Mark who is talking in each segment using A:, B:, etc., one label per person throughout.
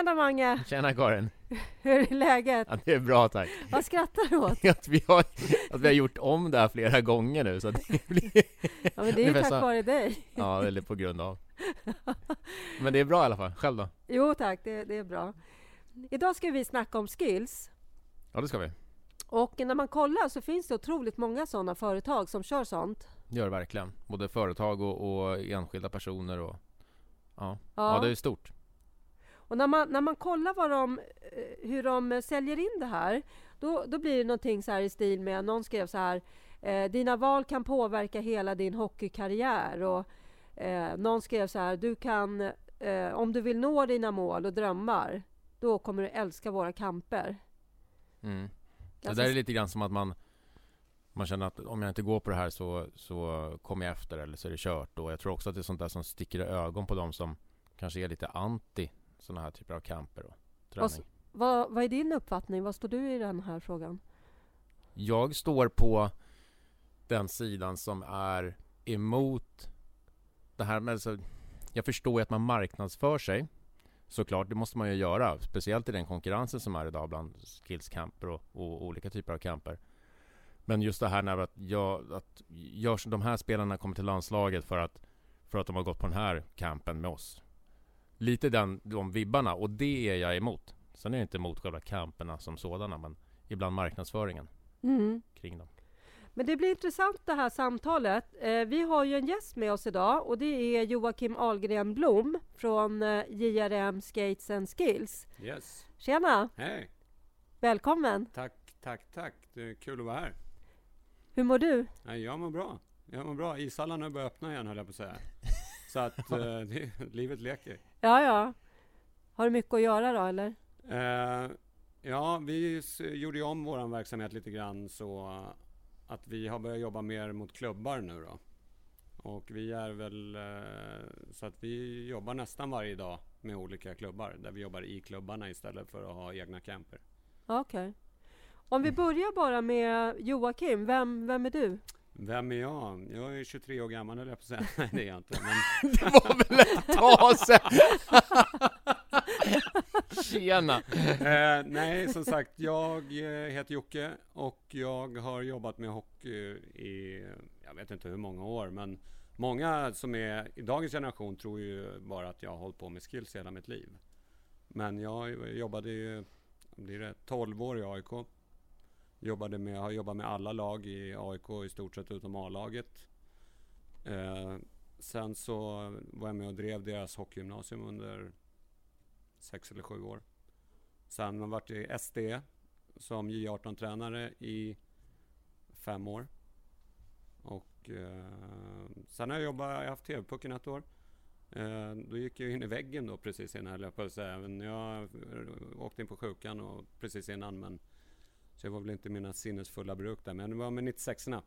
A: Tjena Mange!
B: Tjena Karin!
A: Hur är läget?
B: Ja, det är bra tack.
A: Vad skrattar du åt?
B: att, vi har, att vi har gjort om det här flera gånger nu så det blir...
A: Ja men det är ju tack
B: så.
A: vare dig.
B: Ja, eller på grund av. Men det är bra i alla fall. Själv då?
A: Jo tack, det, det är bra. Idag ska vi snacka om skills.
B: Ja, det ska vi.
A: Och när man kollar så finns det otroligt många sådana företag som kör sånt.
B: Det gör det verkligen. Både företag och, och enskilda personer och... Ja.
A: Ja.
B: ja, det är stort.
A: Och när man, när man kollar vad de, eh, hur de säljer in det här, då, då blir det någonting så här i stil med, någon skrev så här, eh, dina val kan påverka hela din hockeykarriär. Och eh, någon skrev så här, du kan, eh, om du vill nå dina mål och drömmar, då kommer du älska våra kamper.
B: Mm. Det där är lite grann som att man man känner att om jag inte går på det här så, så kommer jag efter eller så är det kört. Och jag tror också att det är sånt där som sticker i ögon på de som kanske är lite anti sådana här typer av camper och
A: Vad,
B: träning.
A: vad, vad är din uppfattning? Vad står du i den här frågan?
B: Jag står på den sidan som är emot det här med... Så, jag förstår ju att man marknadsför sig. Såklart, det måste man ju göra. Speciellt i den konkurrensen som är idag bland skillscamper och, och olika typer av camper. Men just det här när att, jag, att görs, de här spelarna kommer till landslaget för att, för att de har gått på den här campen med oss. Lite den, de vibbarna och det är jag emot. Sen är jag inte emot själva camperna som sådana men ibland marknadsföringen
A: Mm.
B: kring dem.
A: Men det blir intressant det här samtalet. Eh, vi har ju en gäst med oss idag och det är Joakim Ahlgren Blom från eh, JRM Skates and Skills.
C: Yes.
A: Tjena!
C: Hej!
A: Välkommen!
C: Tack, tack, tack. Det är kul att vara här.
A: Hur mår du?
C: Jag mår bra. Jag mår bra. Ishallarna har börjat öppna igen höll jag på att säga. Så att eh, livet leker.
A: Ja, ja. Har du mycket att göra då, eller?
C: Eh, ja, vi gjorde ju om vår verksamhet lite grann så att vi har börjat jobba mer mot klubbar nu då. Och vi är väl eh, så att vi jobbar nästan varje dag med olika klubbar där vi jobbar i klubbarna istället för att ha egna camper.
A: Okej. Om vi börjar bara med Joakim, vem, vem är du?
C: Vem är jag? Jag är 23 år gammal jag på säga. Nej, det är jag inte. Men
B: Det var väl ett tag sedan! Tjena!
C: Eh, nej, som sagt, jag eh, heter Jocke och jag har jobbat med hockey i, jag vet inte hur många år, men många som är i dagens generation tror ju bara att jag har hållit på med skills hela mitt liv. Men jag jobbade ju, blir det 12 år i AIK. Jobbade med, har jobbat med alla lag i AIK i stort sett utom A-laget. Eh, sen så var jag med och drev deras hockeygymnasium under sex eller sju år. Sen har jag varit i SD som J18-tränare i fem år. Och eh, sen har jag jobbat, jag har haft TV-pucken ett år. Eh, då gick jag in i väggen då precis innan, höll jag på att säga. Jag åkte in på sjukan och precis innan. Men, så jag var väl inte mina sinnesfulla bruk där. Men det var med 96 erna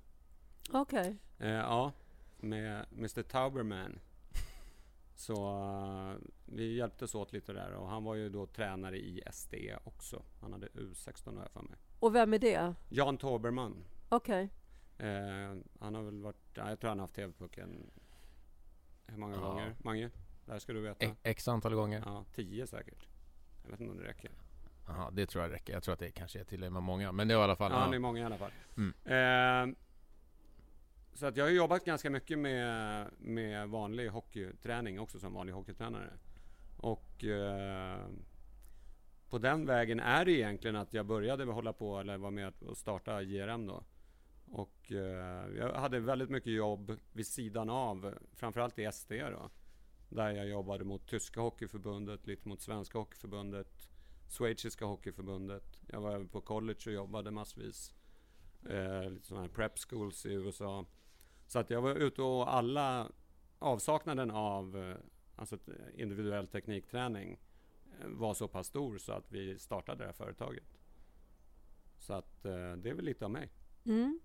A: Okej.
C: Eh, ja, med Mr Tauberman. Så eh, vi hjälptes åt lite där och han var ju då tränare i SD också. Han hade U16 har jag för mig.
A: Och vem är det?
C: Jan Tauberman.
A: Okej.
C: Eh, han har väl varit, ja, jag tror han har haft TV-pucken hur många
B: Ja.
C: gånger? Mange? Det här ska du veta.
B: E- X antal gånger.
C: Ja, tio säkert. Jag vet inte om det räcker.
B: Jaha, det tror jag räcker. Jag tror att det kanske är till och med många. Men det var i alla fall...
C: Ja, det är många i alla fall.
B: Mm.
C: Eh, så att jag har jobbat ganska mycket med, med vanlig hockeyträning också som vanlig hockeytränare. Och eh, på den vägen är det egentligen att jag började hålla på, eller var med och starta JRM då. Och eh, jag hade väldigt mycket jobb vid sidan av, framförallt i SD då. Där jag jobbade mot tyska hockeyförbundet, lite mot svenska hockeyförbundet, schweiziska hockeyförbundet. Jag var även på college och jobbade massvis. Eh, lite sådana här prep schools i USA. Så att jag var ute och alla avsaknaden av eh, alltså individuell teknikträning eh, var så pass stor så att vi startade det här företaget. Så att eh, det är väl lite av mig.
A: Mm.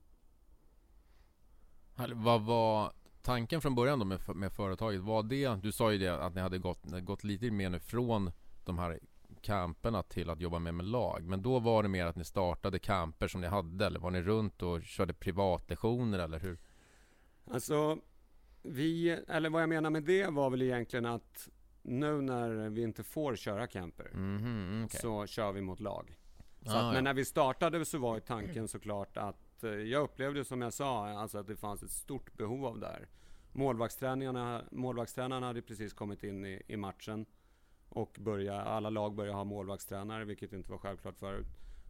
B: Vad var tanken från början då med, med företaget? Var det, du sa ju det att ni hade gått, gått lite mer nu från de här camperna till att jobba mer med lag. Men då var det mer att ni startade camper som ni hade eller var ni runt och körde privatlektioner eller hur?
C: Alltså, vi, eller vad jag menar med det var väl egentligen att nu när vi inte får köra camper
B: mm -hmm, okay.
C: så kör vi mot lag. Ah, att, men när vi startade så var ju tanken såklart att eh, jag upplevde som jag sa, alltså att det fanns ett stort behov av det här. Målvaktstränarna, målvaktstränarna hade precis kommit in i, i matchen och börja, alla lag började ha målvaktstränare, vilket inte var självklart förut.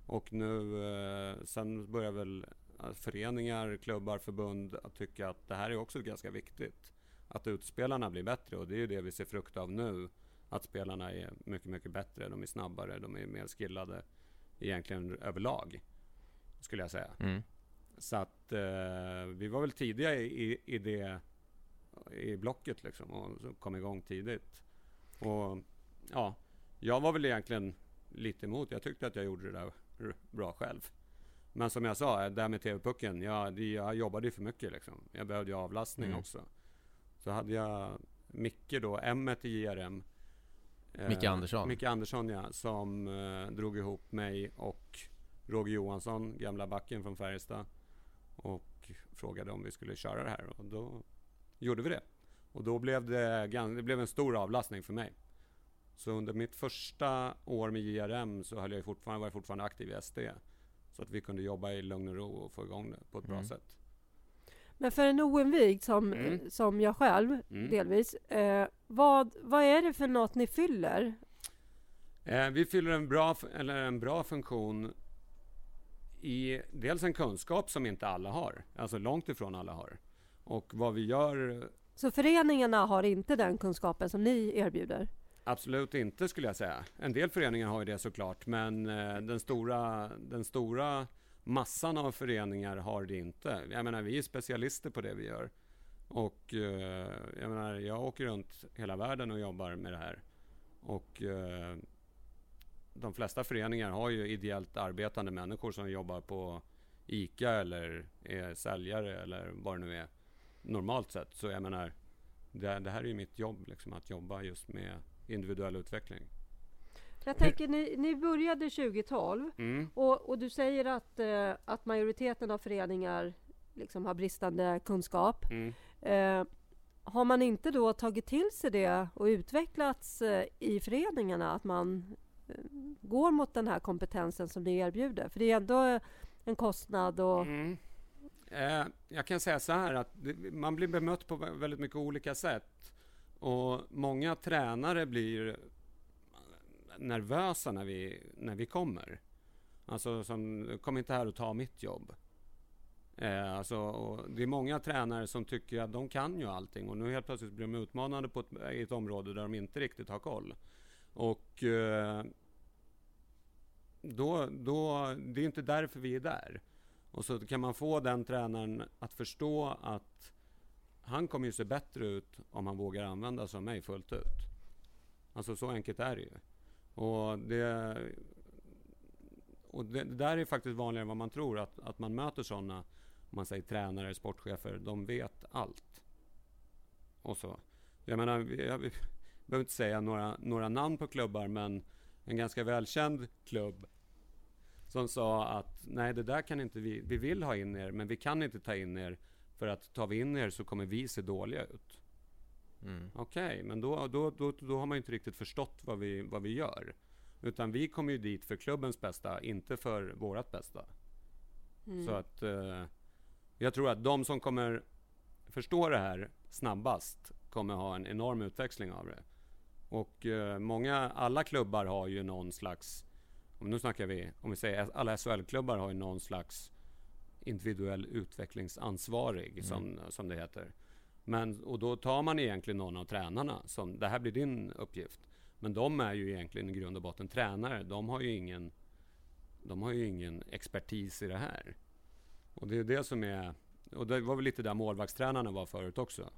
C: Och nu, eh, sen börjar väl eh, föreningar, klubbar, förbund att tycka att det här är också ganska viktigt. Att utspelarna blir bättre och det är ju det vi ser frukt av nu. Att spelarna är mycket, mycket bättre, de är snabbare, de är mer skillade egentligen överlag. Skulle jag säga.
B: Mm.
C: Så att eh, vi var väl tidiga i, i det i blocket liksom och kom igång tidigt. Och ja, jag var väl egentligen lite emot. Jag tyckte att jag gjorde det där bra själv. Men som jag sa, det här med TV-pucken. Jag, jag jobbade ju för mycket liksom. Jag behövde ju avlastning mm. också. Så hade jag Micke då, M i JRM.
B: Micke eh, Andersson?
C: Micke Andersson ja, som eh, drog ihop mig och Roger Johansson, gamla backen från Färjestad. Och frågade om vi skulle köra det här och då gjorde vi det. Och då blev det, det blev en stor avlastning för mig. Så under mitt första år med JRM så höll jag fortfarande, var jag fortfarande aktiv i SD. Så att vi kunde jobba i lugn och ro och få igång det på ett bra
B: mm.
C: sätt.
A: Men för en oinvigd som, mm. som jag själv mm. delvis. Eh, vad, vad är det för något ni fyller?
C: Eh, vi fyller en bra, eller en bra funktion i dels en kunskap som inte alla har. Alltså långt ifrån alla har. Och vad vi gör...
A: Så föreningarna har inte den kunskapen som ni erbjuder?
C: Absolut inte skulle jag säga. En del föreningar har ju det såklart, men eh, den stora, den stora massan av föreningar har det inte. Jag menar, vi är specialister på det vi gör. Och eh, jag menar, jag åker runt hela världen och jobbar med det här. Och eh, de flesta föreningar har ju ideellt arbetande människor som jobbar på ICA eller är säljare eller vad det nu är normalt sett. Så jag menar, det, det här är ju mitt jobb, liksom, att jobba just med individuell utveckling.
A: Jag tänker, ni, ni började 2012
C: mm.
A: och, och, du säger att, eh, att majoriteten av föreningar liksom har bristande kunskap.
C: Mm.
A: Eh, har man inte då tagit till sig det och utvecklats eh, i föreningarna, att man eh, går mot den här kompetensen som ni erbjuder? För det är ändå en kostnad och...
C: Mm. Eh, jag kan säga så här att man blir bemött på väldigt mycket olika sätt. Och många tränare blir nervösa när vi, när vi kommer. Alltså, som, kom inte här och ta mitt jobb. Eh, alltså, det är många tränare som tycker att de kan ju allting och nu helt plötsligt blir de utmanade på ett, i ett område där de inte riktigt har koll. Och eh, då, då, det är inte därför vi är där. Och så kan man få den tränaren att förstå att han kommer ju se bättre ut om han vågar använda sig av mig fullt ut. Alltså så enkelt är det ju. Och det, och det, det där är faktiskt vanligare än vad man tror, att, att man möter sådana, om man säger tränare, sportchefer, de vet allt. Och så. Jag menar, jag, jag behöver inte säga några, några namn på klubbar, men en ganska välkänd klubb som sa att nej, det där kan inte vi, vi vill ha in er, men vi kan inte ta in er för att tar vi in er så kommer vi se dåliga ut.
B: Mm.
C: Okej, okay, men då, då, då, då har man inte riktigt förstått vad vi, vad vi gör. Utan vi kommer ju dit för klubbens bästa, inte för vårat bästa. Mm. Så att eh, jag tror att de som kommer förstå det här snabbast kommer ha en enorm utväxling av det. Och eh, många, alla klubbar har ju någon slags, om nu snackar vi, om vi säger alla SHL-klubbar har ju någon slags individuell utvecklingsansvarig, som, som det heter. Men, och då tar man egentligen någon av tränarna som, det här blir din uppgift. Men de är ju egentligen i grund och botten tränare. De har ju ingen, de har ju ingen expertis i det här. Och det är det som är, och det var väl lite där målvaktstränarna var förut också.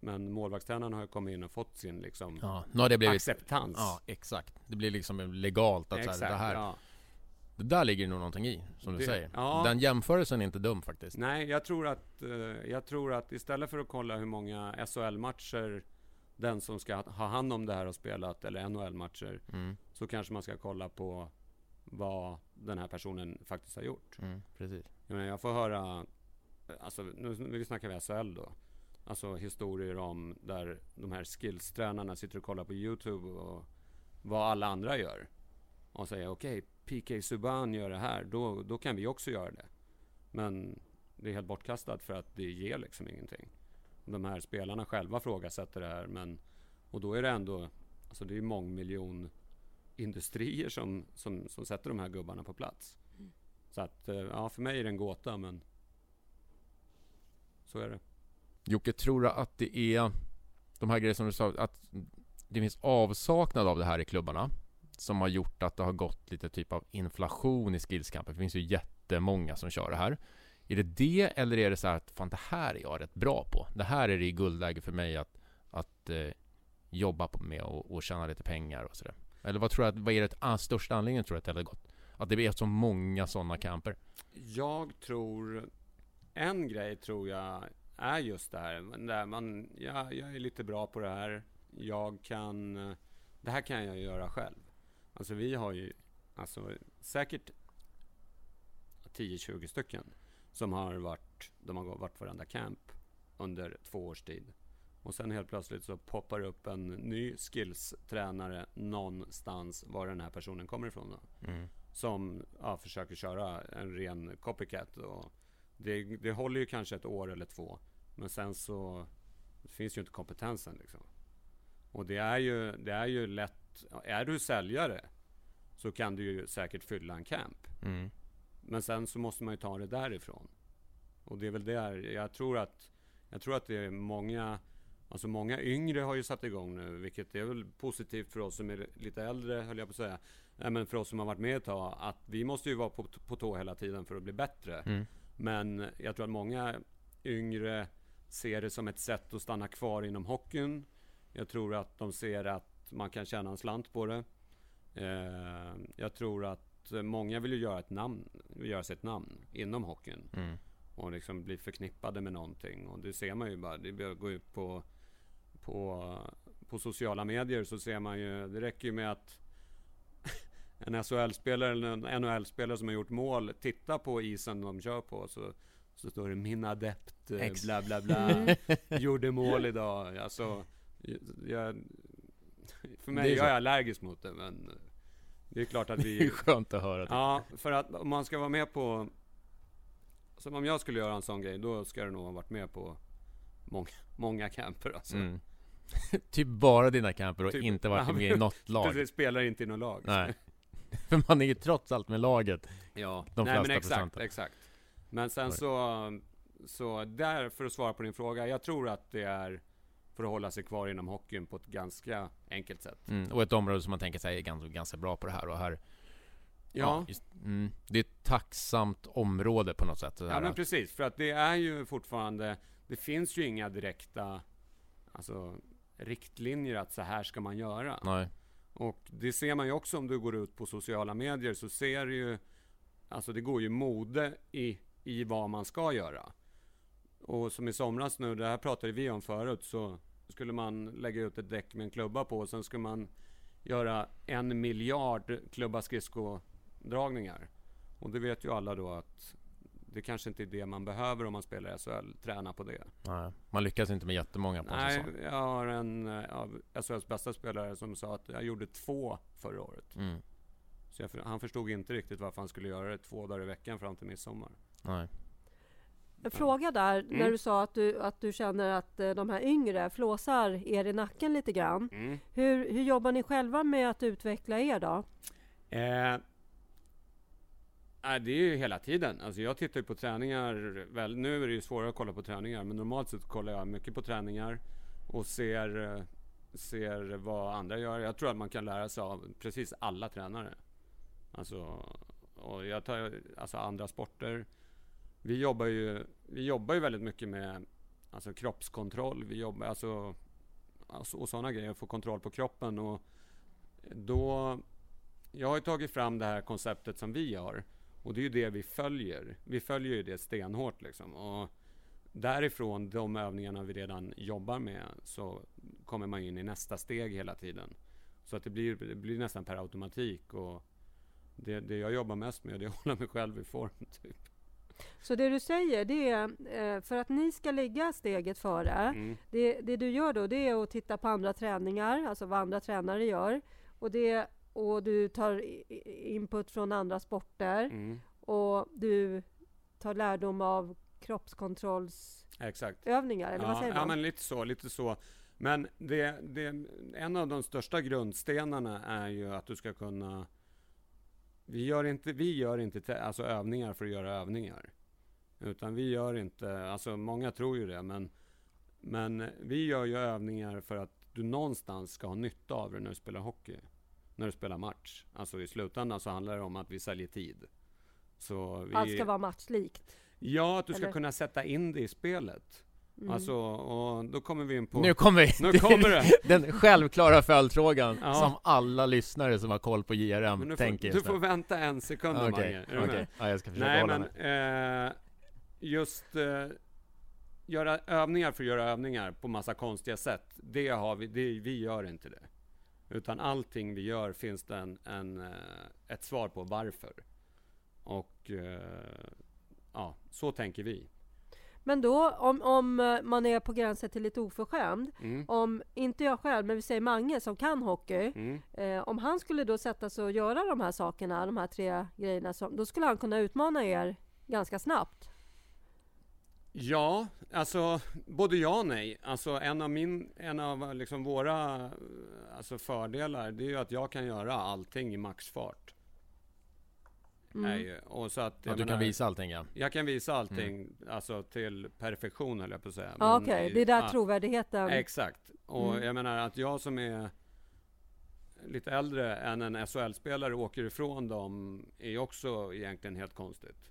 C: Men målvaktstränarna har ju kommit in och fått sin liksom
B: Ja, har det blivit...
C: acceptans.
B: Ja, exakt. Det blir liksom legalt att
C: Exakt,
B: här, det här...
C: ja.
B: Det där ligger nog någonting i, som du
C: Det-
B: säger.
C: ja.
B: Den jämförelsen är inte dum faktiskt.
C: Nej, jag tror att, eh, jag tror att istället för att kolla hur många SHL-matcher den som ska ha hand om det här har spelat, eller NHL-matcher,
B: Mm,
C: så kanske man ska kolla på vad den här personen faktiskt har gjort.
B: mm, precis.
C: Jag, menar, jag får höra, alltså nu, nu snackar vi SHL då, alltså historier om där de här skillstränarna sitter och kollar på YouTube och vad alla andra gör. Och säger okej, PK Subban gör det här, då, då kan vi också göra det. Men det är helt bortkastat för att det ger liksom ingenting. De här spelarna själva frågasätter det här, men och då är det ändå, alltså det är mångmiljon industrier som, som, som sätter de här gubbarna på plats. Så att, eh, ja, för mig är det en gåta, men så är det.
B: Jocke, tror du att det är de här grejerna som du sa, att det finns avsaknad av det här i klubbarna som har gjort att det har gått lite typ av inflation i skillskampen? Det finns ju jättemånga som kör det här. Är det det eller är det så här att fan det här är jag rätt bra på? Det här är det i guldläge för mig att, att eh, jobba med och, och tjäna lite pengar och sådär. Eller vad tror du att, vad är det ah, största anledningen tror du att det har gått? Att det är så många sådana camper?
C: Jag tror, en grej tror jag är just det här, där man, ja, jag är lite bra på det här, jag kan, det här kan jag göra själv. Alltså vi har ju, alltså säkert 10-20 stycken som har varit, de har varit varenda camp under två års tid. Och sen helt plötsligt så poppar upp en ny skills-tränare någonstans var den här personen kommer ifrån då
B: Mm.
C: som ja, försöker köra en ren copycat. Och det, det håller ju kanske ett år eller två. Men sen så finns ju inte kompetensen. Liksom. Och det är, ju, det är ju lätt. Är du säljare så kan du ju säkert fylla en camp.
B: Mm.
C: Men sen så måste man ju ta det därifrån. Och det är väl där jag tror att jag tror att det är många Alltså många yngre har ju satt igång nu, vilket är väl positivt för oss som är lite äldre, höll jag på att säga. Nej, men för oss som har varit med ett tag, att vi måste ju vara på, på tå hela tiden för att bli bättre.
B: Mm.
C: Men jag tror att många yngre ser det som ett sätt att stanna kvar inom hockeyn. Jag tror att de ser att man kan tjäna en slant på det. Eh, jag tror att många vill ju göra ett namn, göra sig ett namn inom hockeyn
B: Mm.
C: och liksom bli förknippade med någonting. Och det ser man ju bara. Det är bara att gå ut på, på, på sociala medier så ser man ju. Det räcker ju med att en SHL-spelare eller en NHL-spelare som har gjort mål tittar på isen de kör på. Så, så står det min adept, eh,
B: Ex.
C: bla bla bla, gjorde mål idag. Alltså, jag, för mig,
B: är
C: jag är allergisk mot det men det är klart att
B: Det är
C: vi...
B: skönt att höra.
C: Ja, för att om man ska vara med på... Som om jag skulle göra en sån grej, då ska det nog ha varit med på många, många camper alltså.
B: Mm. typ bara dina camper och
C: Typ-
B: inte varit
C: Ja,
B: med i något lag.
C: Precis, spelar inte i något lag.
B: Nej. För man är ju trots allt med laget.
C: Ja,
B: De
C: nej men exakt,
B: procenten.
C: exakt. Men sen så, så där, för att svara på din fråga, jag tror att det är för att hålla sig kvar inom hockeyn på ett ganska enkelt sätt.
B: Mm. Och ett område som man tänker sig är ganska, ganska bra på det här och här
C: Ja,
B: just, mm, Det är ett tacksamt område på något sätt
C: ja men precis, för att det är ju fortfarande, det finns ju inga direkta alltså, riktlinjer att så här ska man göra.
B: Nej.
C: Och det ser man ju också om du går ut på sociala medier så ser du ju Alltså det går ju mode i, i vad man ska göra. Och som i somras nu, det här pratade vi om förut, så skulle man lägga ut ett däck med en klubba på och sen skulle man göra en miljard klubba skridskodragningar. Och det vet ju alla då att det kanske inte är det man behöver om man spelar i SHL, träna på det.
B: Nej. Man lyckas inte med jättemånga på
C: Nej,
B: säsong.
C: jag har en eh, av SHLs bästa spelare som sa att jag gjorde två förra året.
B: Mm.
C: Så jag, han förstod inte riktigt varför han skulle göra det två dagar i veckan fram till midsommar.
B: Nej.
A: En fråga där,
C: Mm.
A: när du sa att du, att du känner att eh, de här yngre flåsar er i nacken lite grann. Hur, hur jobbar ni själva med att utveckla er då?
C: Eh, det är ju hela tiden. Alltså jag tittar ju på träningar. Väl, nu är det ju svårare att kolla på träningar, men normalt sett kollar jag mycket på träningar och ser, eh, ser vad andra gör. Jag tror att man kan lära sig av precis alla tränare. Alltså, och jag tar alltså andra sporter. Vi jobbar ju, vi jobbar ju väldigt mycket med alltså kroppskontroll. Vi jobbar alltså, alltså och sådana grejer, få kontroll på kroppen och då jag har ju tagit fram det här konceptet som vi har och det är ju det vi följer. Vi följer ju det stenhårt liksom. Och därifrån, de övningarna vi redan jobbar med, så kommer man in i nästa steg hela tiden. Så att det blir, det blir nästan per automatik. Och det, det jag jobbar mest med, det är att hålla mig själv i form. Typ.
A: Så det du säger, det är eh, för att ni ska ligga steget före, mm. det, det du gör då, det är att titta på andra träningar, alltså vad andra tränare gör. Och det och du tar input från andra sporter mm. och du tar lärdom av kroppskontrollsövningar, eller
C: ja,
A: vad säger man?
C: Ja, men lite så, lite så. Men det, det, en av de största grundstenarna är ju att du ska kunna... Vi gör inte, vi gör inte alltså övningar för att göra övningar. Utan vi gör inte, alltså många tror ju det, men, men vi gör ju övningar för att du någonstans ska ha nytta av det när du spelar hockey när du spelar match. Alltså i slutändan så handlar det om att vi säljer tid.
A: Så vi... Allt ska vara matchlikt?
C: Ja, att du Eller? ska kunna sätta in det i spelet. Mm. Alltså, och då kommer vi in på...
B: Nu kommer vi!
C: Nu kommer det!
B: Den självklara följdfrågan ja. som alla lyssnare som har koll på JRM
C: du
B: tänker
C: får, Du får vänta en sekund
B: okay, okej. Okay. Ja, jag ska försöka Nej, hålla men,
C: mig. Eh, just eh, göra övningar för att göra övningar på massa konstiga sätt. Det har vi, det, vi gör inte det. Utan allting vi gör finns det en, en, eh, ett svar på varför. Och eh, ja, så tänker vi.
A: Men då, om, om eh, man är på gränsen till lite oförskämd. Mm. Om, inte jag själv, men vi säger Mange som kan hockey. Mm. Eh, om han skulle då sätta sig och göra de här sakerna, de här tre grejerna, som, då skulle han kunna utmana er ganska snabbt.
C: Ja, alltså både ja och nej. Alltså en av, min, en av liksom våra alltså fördelar det är ju att jag kan göra allting i maxfart.
B: Mm. Ju, och så att, ja, du menar, kan visa allting ja.
C: Jag kan visa allting mm. alltså till perfektion höll jag på att säga.
A: Ja, Okej, okay. det är där ja, trovärdigheten...
C: Exakt. Och mm. jag menar att jag som är lite äldre än en SHL-spelare åker ifrån dem är också egentligen helt konstigt.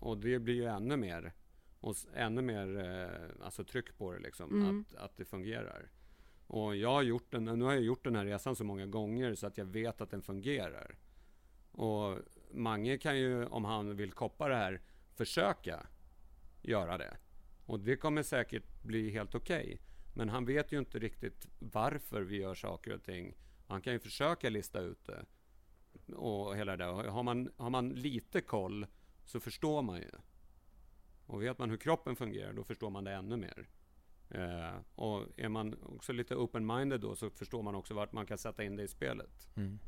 C: Och det blir ju ännu mer, och ännu mer eh, alltså tryck på det liksom, mm. att, att det fungerar. Och jag har gjort den, nu har jag gjort den här resan så många gånger så att jag vet att den fungerar. Och Mange kan ju, om han vill koppa det här, försöka göra det. Och det kommer säkert bli helt okej. Okay. Men han vet ju inte riktigt varför vi gör saker och ting. Han kan ju försöka lista ut det. Och hela det. Har man, har man lite koll så förstår man ju. Och vet man hur kroppen fungerar, då förstår man det ännu mer. Eh, och är man också lite open-minded då, så förstår man också vart man kan sätta in det i spelet. Mm.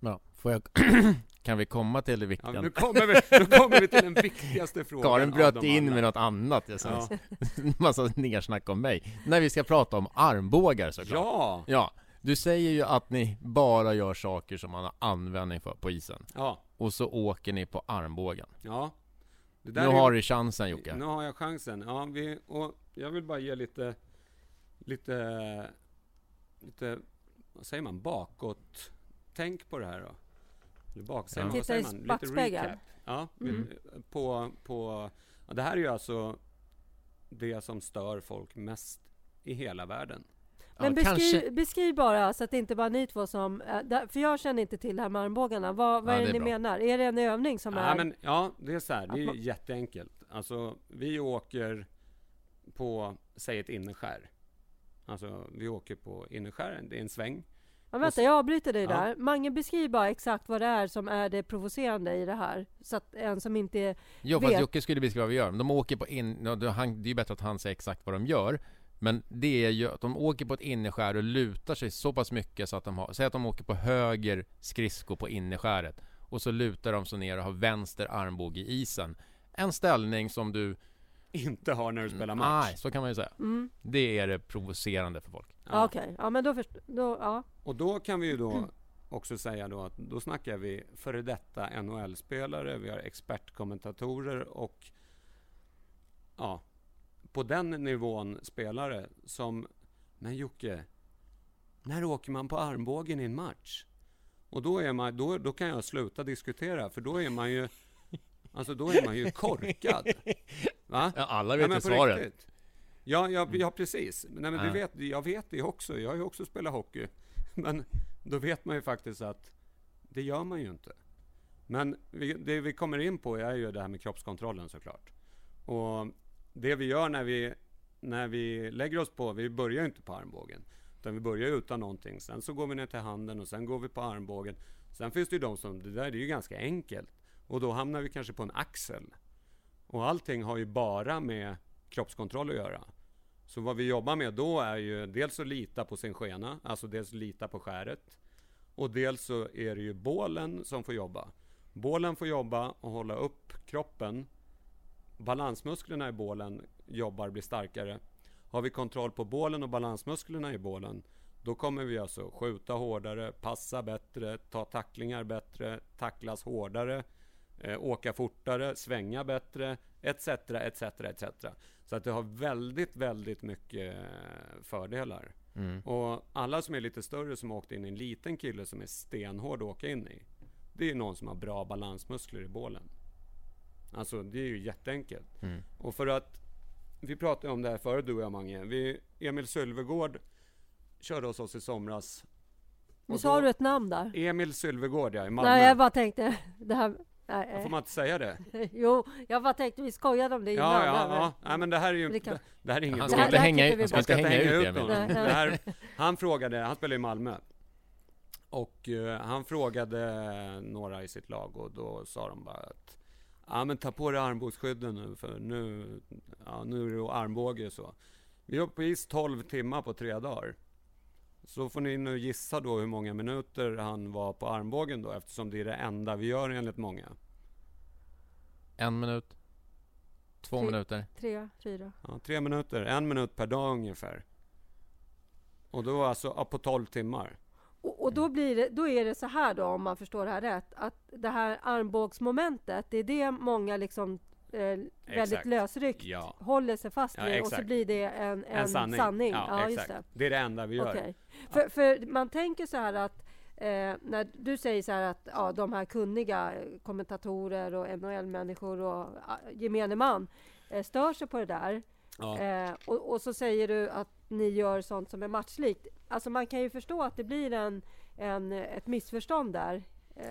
B: Ja, får jag... kan vi komma till det viktiga?
C: Ja, nu, kommer vi, nu kommer vi till den viktigaste frågan
B: Karin bröt in med något annat. Jag ja. Massa nersnack om mig. När vi ska prata om armbågar såklart.
C: Ja!
B: Ja. Du säger ju att ni bara gör saker som man har användning för på isen.
C: Ja.
B: Och så åker ni på armbågen.
C: Ja.
B: nu har du chansen Jocke.
C: Nu har jag chansen. Ja, vi, och jag vill bara ge lite, lite, lite, vad säger man, bakåt tänk på det här då. Eller
A: ja. Titta i backspegeln.
C: Ja, mm. på, på, det här är ju alltså det som stör folk mest i hela världen.
A: Men ja, beskriv, beskriv, bara så att det inte bara ni två som... Eh, för jag känner inte till det här med armbågarna. Vad, vad ja, är det, det ni bra. menar? Är det en övning som
C: ja,
A: är...
C: Men, ja, det är så här. Det är jätteenkelt. Alltså, vi åker på, säg ett innerskär. Alltså, vi åker på innerskären. Det är en sväng.
A: Ja, vänta, jag avbryter dig ja. där. Mange, beskriv bara exakt vad det är som är det provocerande i det här. Så att en som inte
B: Jo, vet... fast Jocke skulle beskriva vad vi gör. De åker på in... Det är ju bättre att han säger exakt vad de gör. Men det är ju att de åker på ett innerskär och lutar sig så pass mycket så att de har, säg att de åker på höger skridsko på innerskäret och så lutar de sig ner och har vänster armbåge i isen. En ställning som du
C: inte har när du spelar match.
B: Nej, så kan man ju säga. Mm. Det är det provocerande för folk.
A: Ja. Okej, okay. ja men då först, då, ja.
C: Och då kan vi ju då också säga då att då snackar vi före detta NHL-spelare, vi har expertkommentatorer och ja, på den nivån spelare som, men Jocke, när åker man på armbågen i en match? Och då, är man, då, då kan jag sluta diskutera, för då är man ju, alltså då är man ju korkad. Va?
B: Ja, alla vet ju svaret.
C: riktigt. Ja, ja, ja, precis. Nej, men du vet, jag vet det också. Jag har ju också spelat hockey. Men då vet man ju faktiskt att det gör man ju inte. Men vi, det vi kommer in på är ju det här med kroppskontrollen såklart. Och det vi gör när vi, när vi lägger oss på, vi börjar ju inte på armbågen. Utan vi börjar utan någonting. Sen så går vi ner till handen och sen går vi på armbågen. Sen finns det ju de som, det där är ju ganska enkelt. Och då hamnar vi kanske på en axel. Och allting har ju bara med kroppskontroll att göra. Så vad vi jobbar med då är ju dels att lita på sin skena, alltså dels lita på skäret. Och dels så är det ju bålen som får jobba. Bålen får jobba och hålla upp kroppen. Balansmusklerna i bålen jobbar, blir starkare. Har vi kontroll på bålen och balansmusklerna i bålen, då kommer vi alltså skjuta hårdare, passa bättre, ta tacklingar bättre, tacklas hårdare, eh, åka fortare, svänga bättre, etc, etc, etc. Så att det har väldigt, väldigt mycket eh, fördelar.
B: Mm.
C: Och alla som är lite större som har åkt in i en liten kille som är stenhård att åka in i. Det är någon som har bra balansmuskler i bålen. Alltså det är ju jätteenkelt.
B: Mm.
C: Och för att, vi pratade om det här förut du och jag Mange. Vi, Emil Sylvegård körde hos oss i somras.
A: Nu sa du ett namn där.
C: Emil Sylvegård ja, i Malmö.
A: Nej, jag bara tänkte... Det här, nej,
C: Får man inte säga det?
A: Jo, jag bara tänkte vi skojade om det innan.
C: Ja, ja, ja. Nej, men det här är ju...
A: Det kan-
C: Det, här är inget
B: Han ska inte hänga,
A: vi
B: han ska inte hänga
C: inte
B: ut
C: ut honom. Här, han frågade, han spelar i Malmö. Och eh, han frågade några i sitt lag och då sa de bara att Ja men ta på dig armbågsskydden nu för nu, ja, nu är det armbåge och så. Vi var på is 12 timmar på tre dagar. Så får ni nu gissa då hur många minuter han var på armbågen då eftersom det är det enda vi gör enligt många.
B: En minut. Två
A: Tre.
B: minuter.
A: Tre, fyra.
C: Ja, tre minuter, en minut per dag ungefär. Och då alltså ja, på 12 timmar.
A: Och, och då, blir det, då är det så här då, om man förstår det här rätt, att det här armbågsmomentet, det är det många liksom eh, väldigt
C: Exakt.
A: lösryckt
C: Ja.
A: håller sig fast
C: Ja,
A: vid och så blir det en, en,
C: En sanning.
A: sanning.
C: Ja,
A: Ja, just det.
C: Det är det enda vi gör.
A: Okej. För, för man tänker så här att eh, när du säger så här att ja, de här kunniga kommentatorer och NHL-människor och ah, gemene man eh, stör sig på det där.
C: Ja.
A: Eh, och, och så säger du att ni gör sånt som är matchlikt. Alltså man kan ju förstå att det blir en, en, ett missförstånd där. Eh,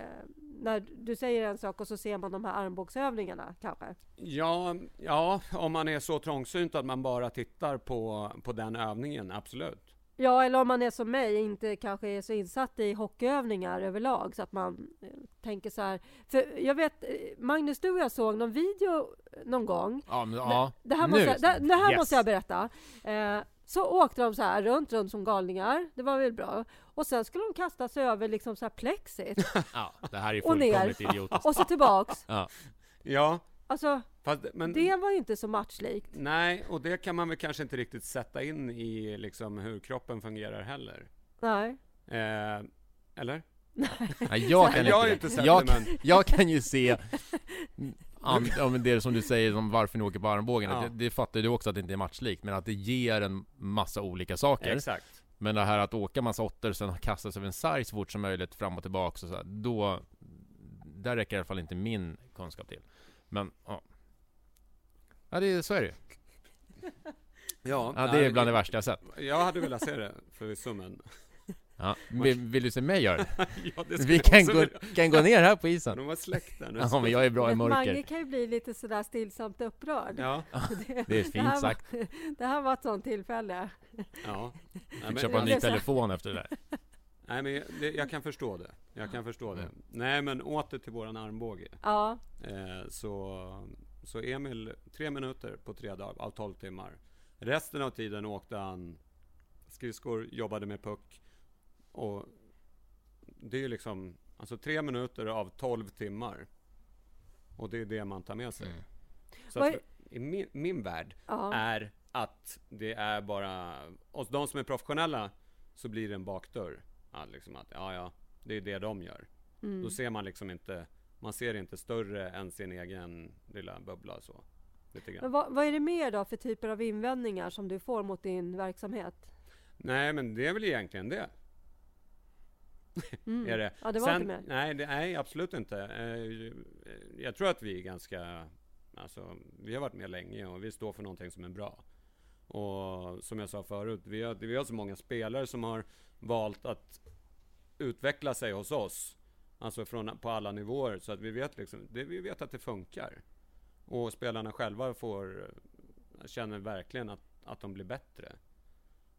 A: när du säger en sak och så ser man de här armbågsövningarna kanske.
C: Ja, ja, om man är så trångsynt att man bara tittar på, på den övningen, absolut.
A: Ja, eller om man är som mig, inte kanske är så insatt i hockeyövningar överlag så att man eh, tänker så här. För jag vet, eh, Magnus, du och jag såg någon video någon gång.
B: Ja, men, ja.
A: Det här, måste, jag- det, det här
B: Yes.
A: måste jag berätta. Eh, så åkte de så här runt, runt som galningar. Det var väl bra. Och sen skulle de kasta sig över liksom så här plexit
B: ja, det här är
A: och ner.
B: fullkomligt idiotiskt.
A: och så tillbaks.
B: Ja.
C: Ja,
A: Alltså,
C: fast, men...
A: det var ju inte så matchlikt.
C: Nej, och det kan man väl kanske inte riktigt sätta in i liksom hur kroppen fungerar heller.
A: Nej.
C: Eh, eller?
B: Nej, jag kan
C: Jag
B: inte jag, jag kan ju se an, ja, men det som du säger om varför ni åker på armbågen,
C: Ja.
B: det, det fattar du också att det inte är matchlikt, men att det ger en massa olika saker.
C: Exakt.
B: Men det här att åka massa åttor och sen kasta sig över en sarg så fort som möjligt fram och tillbaka och så här, då... Där räcker i alla fall inte min kunskap till. Men, ja. Ja, det, så är det ju.
C: Ja,
B: Ja, det är bland det värsta jag sett.
C: Jag hade velat se det för summen.
B: Ja. Vill, vill du se mig göra det?
C: ja, det
B: Vi kan gå,
C: vilja.
B: kan gå ner här på isen.
C: De var släkt där nu.
B: Ja, men jag är bra i
A: Men Mange
B: mörker.
A: kan ju bli lite sådär stillsamt upprörd.
C: Ja,
B: Det är fint
A: här var-
B: sagt.
A: Det här var ett sånt tillfälle.
C: ja. Nej,
B: Fick
C: men,
B: köpa en ny
A: det
B: telefon efter det där.
C: nej, men det, jag kan förstå det. Jag kan förstå det.
B: Mm.
C: Nej, men åter till våran armbåge.
A: Ja,
C: Eh, så, så Emil, tre minuter på tre dagar av 12 timmar. Resten av tiden åkte han skridskor, jobbade med puck. Och det är ju liksom, alltså tre minuter av 12 timmar. Och det är det man tar med sig.
B: Mm.
C: Så att
A: är-
C: i min, min värld
A: ja.
C: är att det är bara, hos de som är professionella så blir det en bakdörr. Ja, liksom att, ja, ja, Det är det de gör.
A: Mm.
C: Då ser man liksom inte, man ser inte större än sin egen lilla bubbla så. Lite grann.
A: Men vad, vad är det mer då för typer av invändningar som du får mot din verksamhet?
C: Nej, men det är väl egentligen det.
A: Mm.
C: Är det.
A: Ja, det var
C: Sen,
A: inte mer.
C: Nej, det, nej, absolut inte. Eh, Jag tror att vi är ganska... Alltså, vi har varit med länge och vi står för någonting som är bra. Och som jag sa förut, vi har, vi har så många spelare som har valt att utveckla sig hos oss. Alltså från, på alla nivåer. Så att vi vet, liksom, det, vi vet att det funkar. Och spelarna själva får, känner verkligen att, att de blir bättre.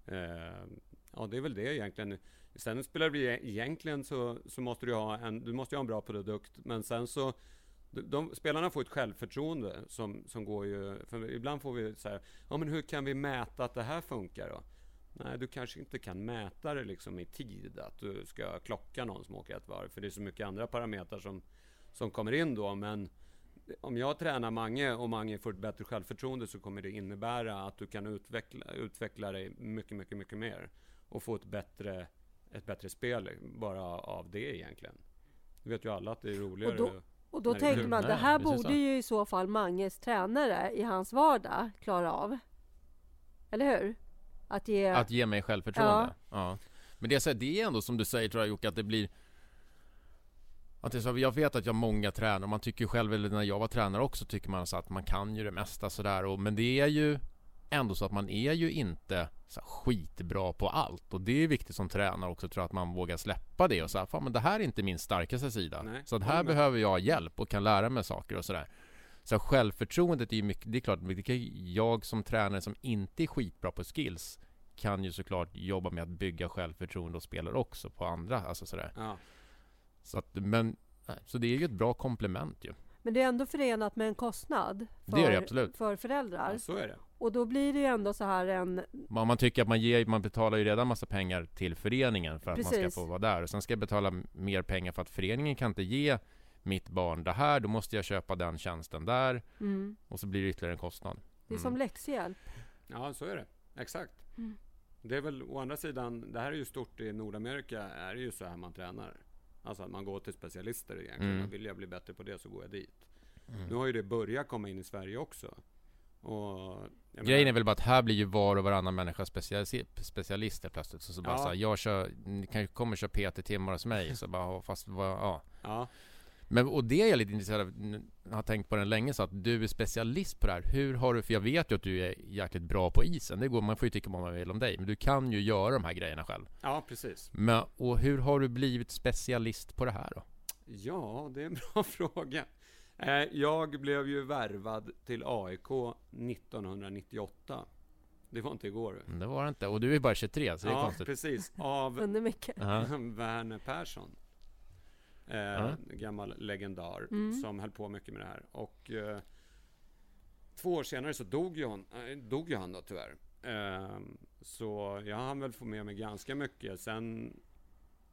C: Eh, ja, det är väl det egentligen. Sen spelar vi egentligen så, så måste du ha en, du måste ha en bra produkt. Men sen så, de, de, spelarna får ett självförtroende som, som går ju, för ibland får vi så här, ja men hur kan vi mäta att det här funkar då? Nej, du kanske inte kan mäta det liksom i tid, att du ska klocka någon som åker ett varv, för det är så mycket andra parametrar som, som kommer in då, men om jag tränar Mange och Mange får ett bättre självförtroende så kommer det innebära att du kan utveckla, utveckla dig mycket, mycket, mycket mer och få ett bättre, ett bättre spel bara av det egentligen. Du vet ju alla att det är roligare.
A: då- Och då tänker man, det här borde
B: så.
A: ju i så fall Manges tränare i hans vardag klara av. Eller hur? Att ge...
B: Att ge mig självförtroende. Ja. Men det är, så här, det är ändå som du säger tror jag Jocke, att det blir att det så, jag vet att jag har många tränare, man tycker ju själv, eller när jag var tränare också, tycker man så att man kan ju det mesta sådär. Och, men det är ju ändå så att man är ju inte så skitbra på allt. Och det är viktigt som tränare också, tror jag, att man vågar släppa det och säga, fan men det här är inte min starkaste sida.
C: Nej,
B: så att här behöver jag hjälp och kan lära mig saker och sådär. Så självförtroendet är ju mycket, det är klart, det kan jag som tränare som inte är skitbra på skills kan ju såklart jobba med att bygga självförtroende och spelar också på andra, alltså sådär.
C: Ja,
B: Så att, men, så det är ju ett bra komplement ju.
A: Men det är ändå förenat med en kostnad för,
B: Det är det absolut.
A: för föräldrar.
C: ja, så är det.
A: Och då blir det ju ändå så här en...
B: Man, man tycker att man ger, man betalar ju redan massa pengar till föreningen för att man
A: Precis.
B: ska få vara där. Och sen ska jag betala mer pengar för att föreningen kan inte ge mitt barn det här, då måste jag köpa den tjänsten där.
A: Mm,
B: Och så blir det ytterligare en kostnad.
A: det är
B: Mm.
A: som läxhjälp.
C: Ja, så är det. Exakt.
A: Mm.
C: Det är väl å andra sidan, det här är ju stort i Nordamerika, är det ju så här man tränar. Alltså att man går till specialister egentligen.
B: Mm.
C: Vill jag bli bättre på det så går jag dit.
B: Mm.
C: Nu har ju det börjat komma in i Sverige också. Och, jag
B: Grejen är
C: menar-
B: väl bara att här blir ju var och varannan människa specialis- specialister plötsligt. Så, så bara
C: Ja.
B: så här, jag kör, ni kanske kommer köra PT-timmar hos mig. Så bara, fast vad, ja.
C: Ja,
B: Men, och det är jag lite intresserad av, n- har tänkt på den länge, så att du är specialist på det här. Hur har du, för jag vet ju att du är jäkligt bra på isen. Det går, man får ju tycka vad man vill om dig. Men du kan ju göra de här grejerna själv.
C: ja precis.
B: Men, och hur har du blivit specialist på det här då?
C: Ja, det är en bra fråga. Eh, Jag blev ju värvad till AIK 1998. Det var inte igår.
B: Det var det inte. Och du är bara 23, så det är
C: Ja,
B: konstigt.
C: precis. Av. Verner Persson. Eh. Gammal legendar
A: Mm.
C: som höll på mycket med det här. Och eh, två år senare så dog ju han, eh, dog ju han då tyvärr. Eh, så jag hann väl få med mig ganska mycket. Sen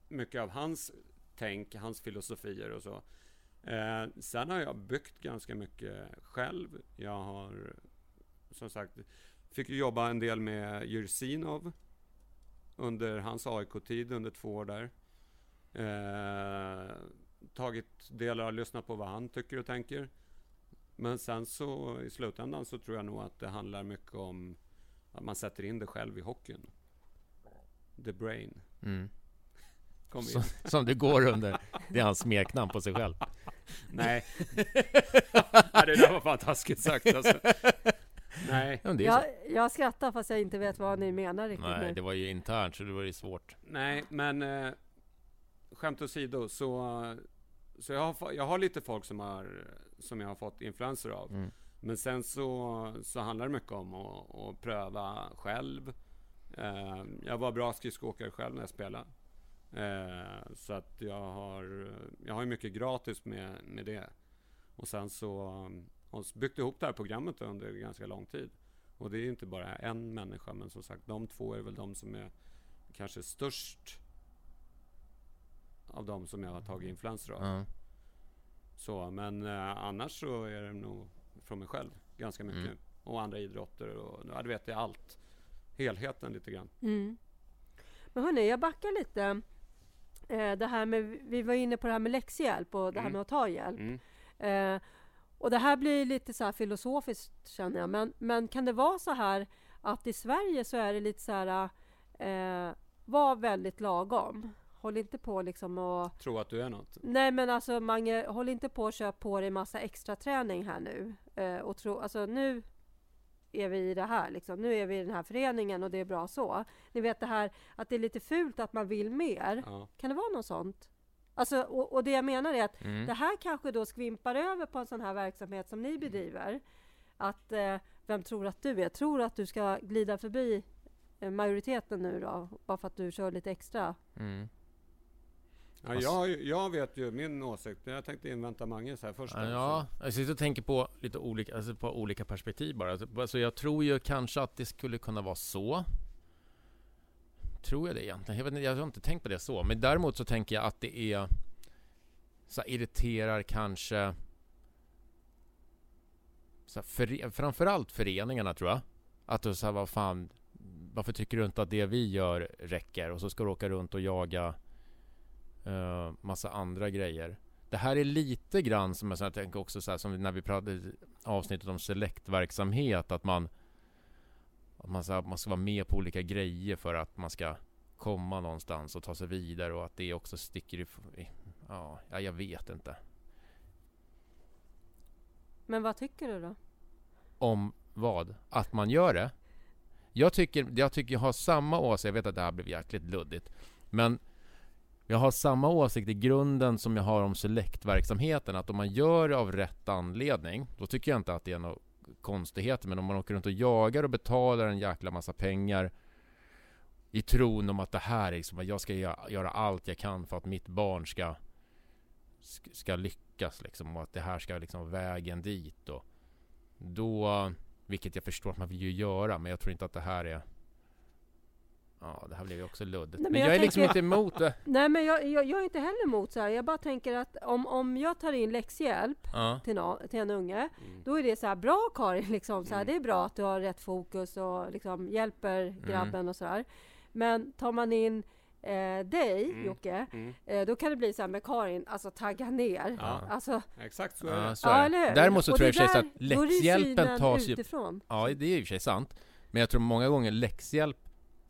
C: mycket av hans tänk, hans filosofier och så. Eh, sen har jag byggt ganska mycket själv. Jag har som sagt fick jobba en del med Jursinov under hans AIK-tid under två år där. Eh, tagit delar, lyssnat på vad han tycker och tänker. Men sen så i slutändan så tror jag nog att det handlar mycket om att man sätter in det själv i hockeyn. The brain.
B: Mm.
C: Kom in.
B: Som, som det går under. Det är hans smeknamn på sig själv.
C: Nej. Nej, det där var fan taskigt sagt alltså. Nej,
B: Ja.
A: Jag, jag skrattar fast jag inte vet vad ni menar riktigt
B: Nej,
A: nu.
B: det var ju internt så det var ju svårt.
C: nej, men eh, skämt åsido så, så jag, har, jag har lite folk som, har, som jag har fått influenser av.
B: Mm.
C: Men sen så, så handlar det mycket om att, att pröva själv. Eh, jag var bra skridskoåkare själv när jag spelade. Eh, så att jag har, jag har mycket gratis med, med det. Och sen så har jag byggt ihop det här programmet under ganska lång tid. Och det är inte bara en människa, men som sagt, de två är väl de som är kanske störst av de som jag har tagit influenser av.
B: Ja.
C: Så, men eh, annars så är det nog från mig själv ganska mycket.
B: Mm.
C: Och andra idrotter och ja, du vet, det är allt. Helheten lite grann.
A: Mm. Men hörni, jag backar lite. eh, det här med, vi var inne på det här med läxhjälp och det här
C: Mm.
A: med att ta hjälp.
C: Mm.
A: Eh, och det här blir lite så här filosofiskt känner jag. Men, men kan det vara så här att i Sverige så är det lite så här, eh, var väldigt lagom. Håll inte på liksom och...
C: Tro att du är något.
A: Nej men alltså Mange, håll inte på och köp på dig massa extra träning här nu. Eh, och tro, alltså nu är vi i det här liksom. Nu är vi i den här föreningen och det är bra så. Ni vet det här att det är lite fult att man vill mer.
C: Ja.
A: Kan det vara något sånt? Alltså, och, och det jag menar är att
B: Mm.
A: det här kanske då skvimpar över på en sån här verksamhet som ni bedriver. Att eh, vem tror att du är? Tror att du ska glida förbi eh, majoriteten nu då? Bara för att du kör lite extra?
B: Mm.
C: Ja, jag, jag vet ju min åsikt. Jag tänkte invänta Manges här först.
B: Ja, Ja, jag sitter och tänker på lite olika, alltså på olika perspektiv bara. Alltså, jag tror ju kanske att det skulle kunna vara så. Tror jag det egentligen? Jag, vet inte, jag har inte tänkt på det så. Men däremot så tänker jag att det är så här, irriterar kanske så här, före, framförallt föreningarna tror jag. Att du säger vad fan varför tycker du inte att det vi gör räcker? Och så ska du åka runt och jaga uh, massa andra grejer. Det här är lite grann som jag, tänker också så här, som när vi pratade i avsnittet om selektverksamhet att man att man, så här, man ska vara med på olika grejer för att man ska komma någonstans och ta sig vidare och att det också sticker i... ja, jag vet inte.
A: Men vad tycker du då?
B: Om vad? Att man gör det? Jag tycker, jag tycker jag har samma åsikt, jag vet att det här blev jäkligt luddigt. Men jag har samma åsikt i grunden som jag har om selektverksamheten. Att om man gör det av rätt anledning, då tycker jag inte att det är något konstigheter. Men om man åker runt och jagar och betalar en jäkla massa pengar i tron om att det här är liksom, att jag ska göra allt jag kan för att mitt barn ska ska lyckas liksom och att det här ska liksom vara vägen dit och då, vilket jag förstår att man vill ju göra, men jag tror inte att det här är Ja, det här blev ju också luddigt.
A: Nej, men
B: men,
A: jag
B: jag, är liksom
A: tänker-
B: inte emot det.
A: Nej, men jag, jag, jag är inte heller emot så här. Jag bara tänker att om, om jag tar in läxhjälp
B: Ja.
A: till, nå, till en unge,
C: Mm.
A: då är det så här bra Karin, liksom, så här,
C: Mm.
A: det är bra att du har rätt fokus och liksom hjälper
B: Mm.
A: grabben och så här. Men tar man in eh, dig,
C: Mm.
A: Jocke,
C: Mm.
A: eh, då kan det bli så här med Karin, alltså tagga ner.
C: Ja.
A: Alltså,
C: Exakt så är
B: Ja,
C: det.
B: så
A: ja,
B: är det.
A: hur?
B: Däremot så
A: Och
B: tror jag i och för sig så att
A: ju
B: läxhjälpen tas ju... Ja, det är i och för sig sant. Men jag tror många gånger läxhjälp,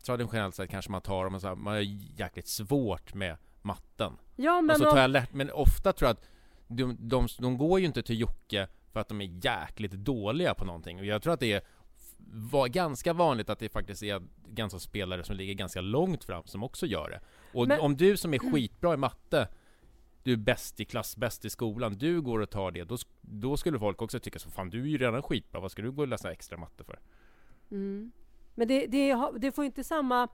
B: traditionellt sett kanske man tar om man, så här, man har jäkligt svårt med matten.
A: Ja,
B: Och
A: men
B: så tar jag lätt, men ofta tror jag att de, de, de går ju inte till Jocke för att de är jäkligt dåliga på någonting. Och jag tror att det är var ganska vanligt att det faktiskt är ganska spelare som ligger ganska långt fram som också gör det. Och
A: Men-
B: om du som är skitbra i matte, du är bäst i klass, bäst i skolan, du går och tar det, då, då skulle folk också tycka så fan du är ju redan skitbra, vad ska du gå och läsa extra matte för?
A: mm. Men det, det, det får inte samma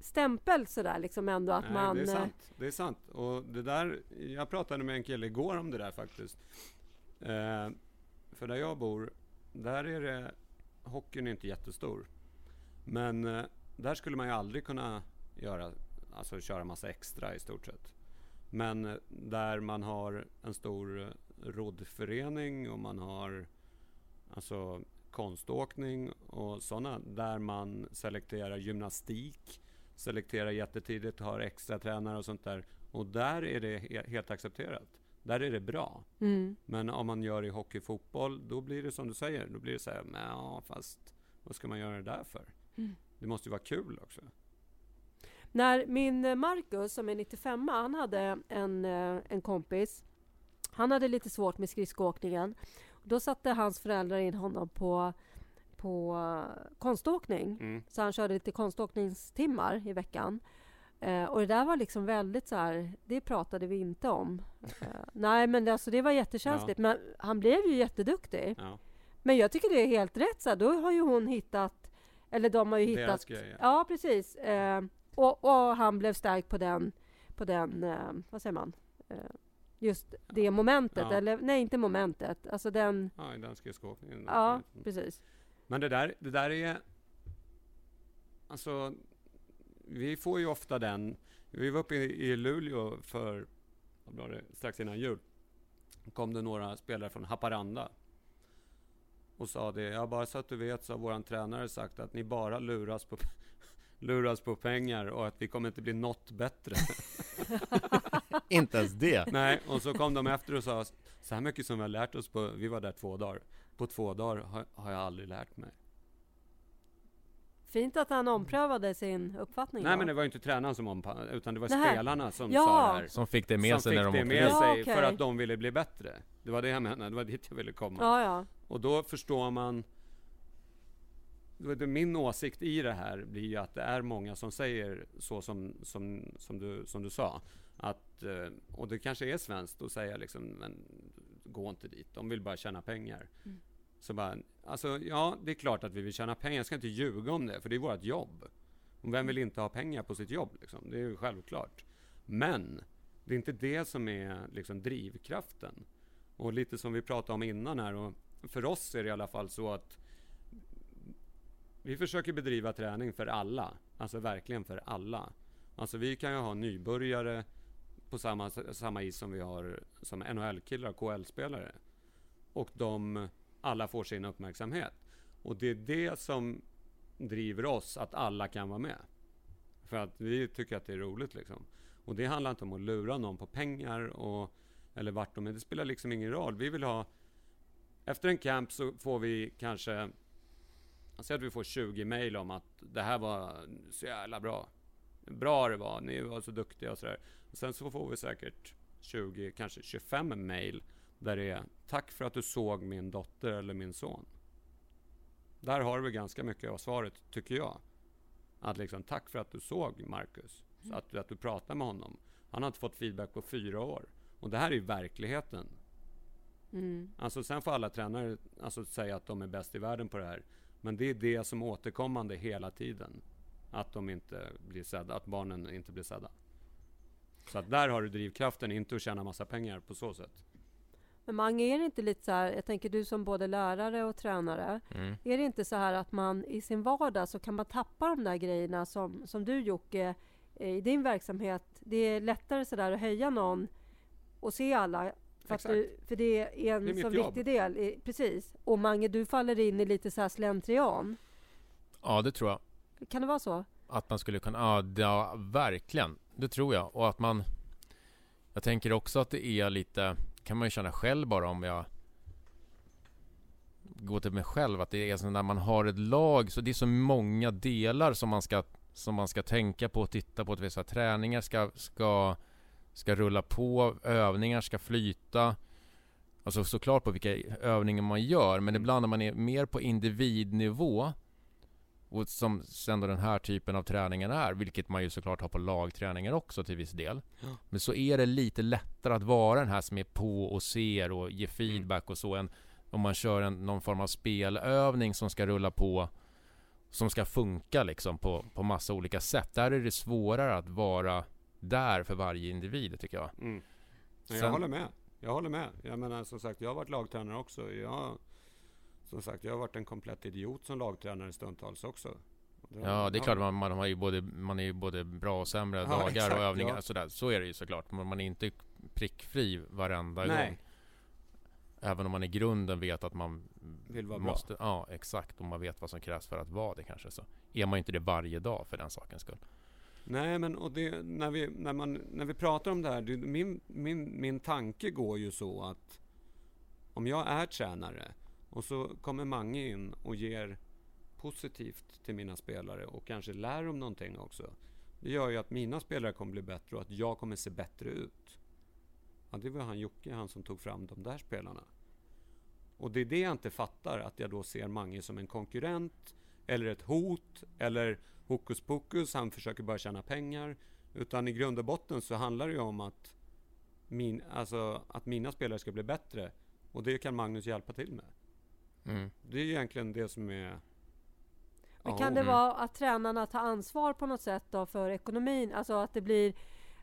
A: stämpel sådär liksom ändå att
C: Nej,
A: man...
C: det är
A: eh,
C: sant. Det är sant. Och det där, jag pratade med en kille igår om det där faktiskt. Eh, för där jag bor, där är det, hockeyn är inte jättestor. Men eh, där skulle man ju aldrig kunna göra, alltså köra massa extra i stort sett. Men eh, där man har en stor eh, roddförening och man har alltså konståkning och sådana där man selekterar gymnastik selekterar jättetidigt, har extra tränare och sånt där. Och där är det he- helt accepterat. Där är det bra.
A: Mm.
C: Men om man gör i hockey, fotboll, då blir det som du säger. Då blir det så här, ja, fast vad ska man göra det där för?
A: Mm.
C: Det måste ju vara kul också.
A: När min eh, Marcus, som är 95 han hade en, eh, en kompis. Han hade lite svårt med skridskoåkningen. Då satte hans föräldrar in honom på, på eh, konståkning.
C: Mm.
A: Så han körde lite konståkningstimmar i veckan. Eh, och det där var liksom väldigt så här, det pratade vi inte om. Eh, nej men det, alltså, det var jättekänsligt. Men han blev ju jätteduktig.
C: Ja,
A: Men jag tycker det är helt rätt. Så här, då har ju hon hittat, eller de har ju
C: deras
A: hittat
C: grejer.
A: Ja, precis. Eh, och, och han blev stärkt på den, på den eh, vad säger man? Just det momentet,
C: Ja.
A: eller nej, inte momentet. Alltså den,
C: Ja, den skridskoåkningen.
A: ja,
C: Mm.
A: precis.
C: Men det där, det där är... Alltså, vi får ju ofta den... Vi var uppe i, i Luleå för, vad var det, strax innan jul. kom det några spelare från Haparanda. Och sa det, ja bara så att du vet så har våran tränare sagt att ni bara luras på, luras på pengar och att vi kommer inte bli något bättre.
B: Inte ens det.
C: Nej, och så kom de efter och sa så här mycket som vi har lärt oss på, vi var där två dagar. På två dagar har, har jag aldrig lärt mig.
A: Fint att han omprövade sin uppfattning.
C: Nej
A: då.
C: men det var ju inte tränaren som ompa utan det var
A: Nähä.
C: spelarna som
A: Ja.
C: sa det här.
B: Som fick det med
C: som
B: sig när de åkte
C: med.
A: Ja,
C: sig
A: okej.
C: för att de ville bli bättre. Det var det jag menade, det var dit jag ville komma.
A: Ja, ja.
C: Och då förstår man min åsikt i det här blir ju att det är många som säger så som, som, som, du, som du sa. Att, eh, och det kanske är svenskt att säga liksom, men gå inte dit, de vill bara tjäna pengar.
A: Mm.
C: Så bara, alltså ja, det är klart att vi vill tjäna pengar, jag ska inte ljuga om det, för det är vårt jobb. Vem vill inte ha pengar på sitt jobb? Liksom? Det är ju självklart. Men det är inte det som är liksom, drivkraften. Och lite som vi pratade om innan här, och för oss är det i alla fall så att vi försöker bedriva träning för alla. Alltså verkligen för alla. Alltså vi kan ju ha nybörjare på samma, samma is som vi har som NHL-killar och KL-spelare. Och de alla får sin uppmärksamhet. Och det är det som driver oss, att alla kan vara med. För att vi tycker att det är roligt liksom. Och det handlar inte om att lura någon på pengar och, eller vart de är. Det spelar liksom ingen roll. Vi vill ha... Efter en camp så får vi kanske... Säg att vi får 20 mejl om att det här var så jävla bra. Bra det var, ni var så duktiga och sådär. Sen så får vi säkert 20, kanske 25 mejl där det är Tack för att du såg min dotter eller min son. Där har vi ganska mycket av svaret, tycker jag. Att liksom, tack för att du såg Marcus. Så att, att du pratar med honom. Han har inte fått feedback på fyra år. Och det här är ju verkligheten.
A: Mm.
C: Alltså sen får alla tränare alltså, säga att de är bäst i världen på det här. Men det är det som är återkommande hela tiden. Att de inte blir sedda, att barnen inte blir sedda. Så att där har du drivkraften, inte att tjäna massa pengar på så sätt.
A: Men Mange, är det inte lite så här, jag tänker du som både lärare och tränare,
B: Mm.
A: är det inte så här att man i sin vardag så kan man tappa de där grejerna som, som du Jocke, eh, i din verksamhet, det är lättare så där att höja någon och se alla. För, du, för det är en
C: Det är
A: så
C: jobb.
A: viktig del. i- Precis. Och Mange, du faller in i lite så här slentrian.
B: Ja, det tror jag.
A: Kan det vara så?
B: Att man skulle kunna, ja, ja verkligen. Det tror jag. Och att man... Jag tänker också att det är lite, kan man ju känna själv bara om jag går till mig själv, att det är så när man har ett lag, så det är så många delar som man ska, som man ska tänka på och titta på. Att vissa träningar ska, ska, ska rulla på, övningar ska flyta. Alltså såklart på vilka övningar man gör, men ibland när man är mer på individnivå och som sen då den här typen av träningar är, vilket man ju såklart har på lagträningar också till viss del.
C: Ja.
B: Men så är det lite lättare att vara den här som är på och ser och ger feedback och så än om man kör en, någon form av spelövning som ska rulla på som ska funka liksom på, på massa olika sätt. Där är det svårare att vara där för varje individ tycker jag.
C: Mm. Men
B: Sen-
C: jag håller med. Jag håller med. Jag menar som sagt, jag har varit lagtränare också. Jag, som sagt, jag har varit en komplett idiot som lagtränare stundtals också. Det-
B: Ja, det är klart man, man, har ju både, man är ju både bra och sämre
C: Ja,
B: dagar
C: exakt,
B: och övningar
C: ja.
B: sådär. Så är det ju såklart. Men man är inte prickfri varenda
C: Nej.
B: gång. Även om man i grunden vet att man
C: Vill vara bra.
B: måste, Ja, exakt. Och man vet vad som krävs för att vara det kanske. Så är man ju inte det varje dag för den sakens skull.
C: Nej, men och det, när, vi, när, man, när vi pratar om det här, det, min, min, min tanke går ju så att om jag är tränare och så kommer Mange in och ger positivt till mina spelare och kanske lär dem någonting också. Det gör ju att mina spelare kommer bli bättre och att jag kommer se bättre ut. Ja, det var han Jocke, han som tog fram de där spelarna. Och det är det jag inte fattar, att jag då ser Mange som en konkurrent eller ett hot eller hokus pokus, han försöker bara tjäna pengar. Utan i grund och botten så handlar det ju om att, min, alltså, att mina spelare ska bli bättre. Och det kan Magnus hjälpa till med.
B: Mm.
C: Det är egentligen det som är...
A: Men kan det
B: mm.
A: vara att tränarna tar ansvar på något sätt då för ekonomin? Alltså att det blir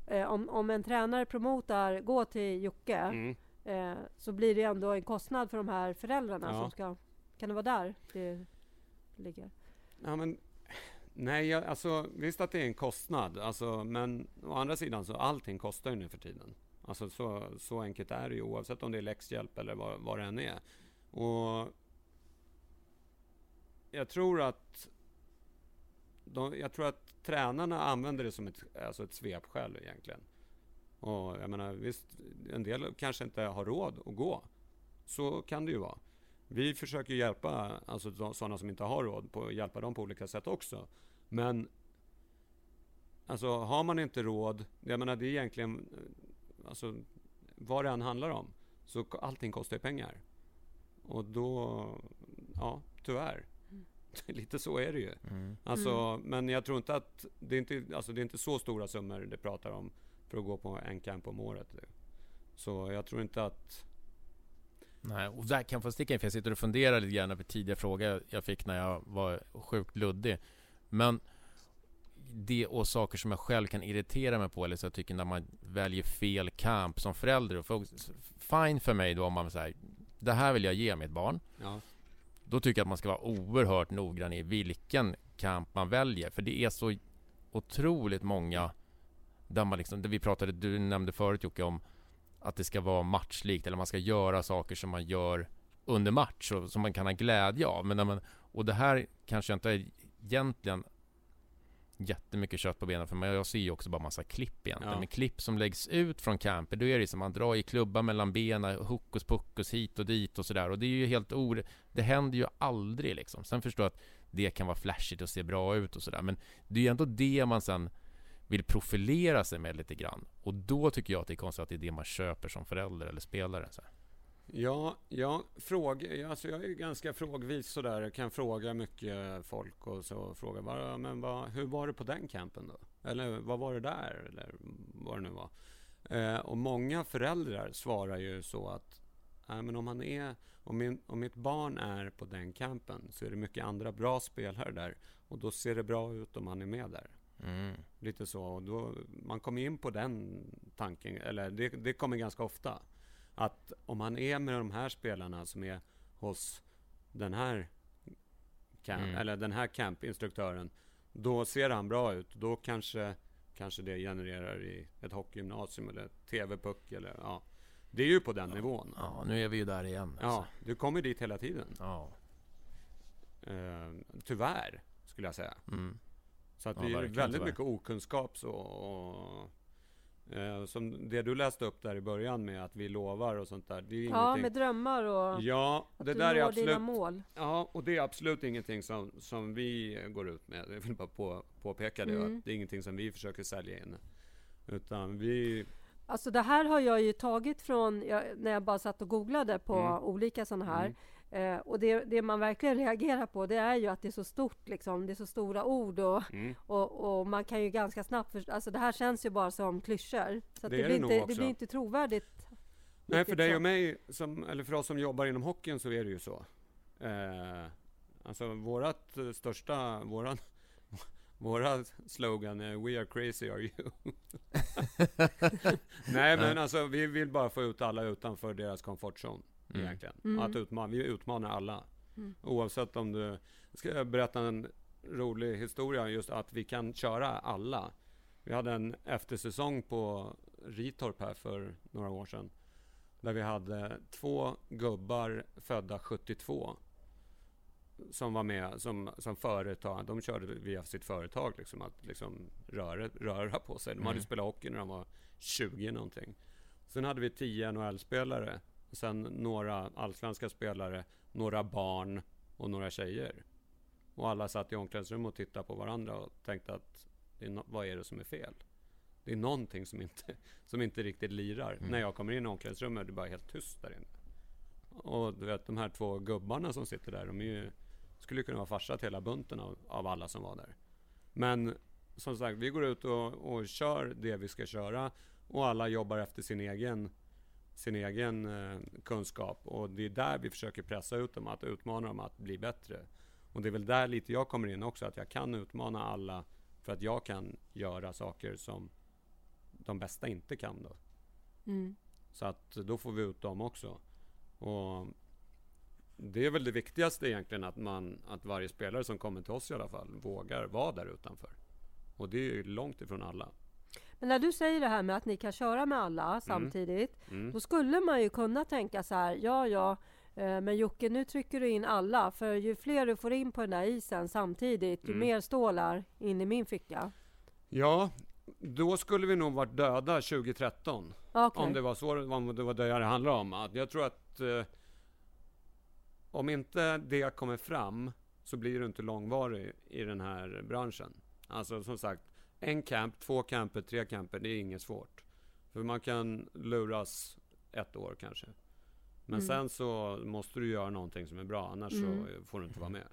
A: eh, om, om en tränare promotar, gå till Jocke,
C: Mm.
A: eh, så blir det ändå en kostnad för de här föräldrarna
C: Ja.
A: som ska... Kan det vara där det ligger?
C: Ja, men, nej, jag, alltså visst att det är en kostnad. Alltså, men å andra sidan så allting kostar ju nu för tiden. Alltså så, så enkelt är det ju oavsett om det är läxhjälp eller vad, vad det än är. Och jag tror att de, jag tror att tränarna använder det som ett, alltså ett svepskäl egentligen. Och jag menar, visst, en del kanske inte har råd att gå. Så kan det ju vara. Vi försöker hjälpa alltså, sådana som inte har råd, på, hjälpa dem på olika sätt också. Men alltså, har man inte råd, jag menar det är egentligen, alltså, vad det än handlar om, så allting kostar ju pengar. Och då, ja, tyvärr. Lite så är det ju. Mm. Alltså, mm. Men jag tror inte att, det är inte, alltså, det är inte så stora summor det pratar om för att gå på en camp om året. Så jag tror inte att
B: Nej, och där kan jag få sticka in för jag sitter och funderar lite grann på tidigare fråga jag fick när jag var sjukt luddig. Men det och saker som jag själv kan irritera mig på eller så jag tycker när man väljer fel camp som förälder. Fine för mig då om man säger det här vill jag ge mitt barn. Ja. Då tycker jag att man ska vara oerhört noggrann i vilken kamp man väljer. För det är så otroligt många där man liksom, där vi pratade, du nämnde förut Jocke om att det ska vara matchlikt eller man ska göra saker som man gör under match och som man kan ha glädje av. Men när man, och det här kanske inte är egentligen jättemycket kött på benen för mig. Jag ser ju också bara massa klipp egentligen. Ja. Men klipp som läggs ut från camper, då är det som man drar i klubban mellan benen, hokus pokus hit och dit och sådär. Och det är ju helt or... Det händer ju aldrig liksom. Sen förstår jag att det kan vara flashigt och se bra ut och sådär. Men det är ju ändå det man sen vill profilera sig med lite grann. Och då tycker jag att det är konstigt att det är det man köper som förälder eller spelare. Så här.
C: Ja, ja fråg, alltså jag är ganska frågvis sådär. Jag kan fråga mycket folk och så fråga bara, men vad, hur var det på den campen då? Eller vad var det där? Eller vad det nu var. Eh, och många föräldrar svarar ju så att äh, men om, han är, om, min, om mitt barn är på den campen så är det mycket andra bra spelare där och då ser det bra ut om han är med där. Mm. Lite så. Och då, man kommer in på den tanken, eller det, det kommer ganska ofta. Att om man är med de här spelarna som är hos den här camp, mm. eller den här campinstruktören, då ser han bra ut. Då kanske, kanske det genererar i ett hockeygymnasium eller TV-puck eller ja. Det är ju på den
B: ja.
C: nivån.
B: Ja, nu är vi ju där igen.
C: Alltså. Ja, du kommer dit hela tiden. Ja. Uh, tyvärr, skulle jag säga. Mm. Så att ja, det är väldigt tyvärr. mycket okunskap så, och, eh, som det du läste upp där i början med att vi lovar och sånt där. Det är
A: ja, med drömmar och
C: ja, att det du där når är absolut, dina mål. Ja, och det är absolut ingenting som, som vi går ut med. Jag vill bara på, påpeka det. Mm. Att det är ingenting som vi försöker sälja in. Utan vi
A: Alltså det här har jag ju tagit från, jag, när jag bara satt och googlade på mm. olika sådana här. Mm. Eh, och det, det, man verkligen reagerar på det är ju att det är så stort, liksom. det är så stora ord och, mm. och, och, man kan ju ganska snabbt förstå, alltså det här känns ju bara som klyschor. Så det, det, blir inte, det, blir inte, trovärdigt.
C: Nej, för dig och mig, som, eller för oss som jobbar inom hockeyn så är det ju så. Eh, alltså vårat största, våran, våra slogan är We are crazy, are you? Nej, men alltså vi vill bara få ut alla utanför deras komfortzon. Mm. Egentligen. Mm. Att utmana, vi utmanar alla. Mm. Oavsett om du... Ska jag berätta en rolig historia just att vi kan köra alla. Vi hade en eftersäsong på Ritorp här för några år sedan. Där vi hade två gubbar födda 72 som var med som, som företag. De körde via sitt företag liksom att liksom röra, röra på sig. De hade mm. spelat hockey när de var 20 någonting. Sen hade vi 10 NHL-spelare Sen några allsvenska spelare, några barn och några tjejer. Och alla satt i omklädningsrum och tittade på varandra och tänkte att är vad är det som är fel? Det är någonting som inte, som inte riktigt lirar. Mm. När jag kommer in i omklädningsrummet är det bara helt tyst där inne. Och du vet de här två gubbarna som sitter där, de är ju, skulle kunna vara farsa till hela bunten av, av alla som var där. Men som sagt, vi går ut och, och kör det vi ska köra och alla jobbar efter sin egen sin egen eh, kunskap. Och det är där vi försöker pressa ut dem, att utmana dem att bli bättre. Och det är väl där lite jag kommer in också, att jag kan utmana alla för att jag kan göra saker som de bästa inte kan. Då. Mm. Så att då får vi ut dem också. Och det är väl det viktigaste egentligen, att, man, att varje spelare som kommer till oss i alla fall vågar vara där utanför. Och det är ju långt ifrån alla.
A: Men när du säger det här med att ni kan köra med alla mm. samtidigt, mm. då skulle man ju kunna tänka så här, ja, ja, Eh, Men Jocke, nu trycker du in alla, för ju fler du får in på den där isen samtidigt, ju
C: Mm.
A: mer stålar in i min ficka.
C: Ja, då skulle vi nog varit döda 2013.
A: Okej.
C: Om det var så, om det var det det handlade om. Jag tror att eh, om inte det kommer fram så blir du inte långvarig i den här branschen. Alltså som sagt, en camp, två camper, tre camper, det är inget svårt. För man kan luras ett år kanske. Men
A: Mm.
C: sen så måste du göra någonting som är bra, annars
A: Mm.
C: så får du inte vara med.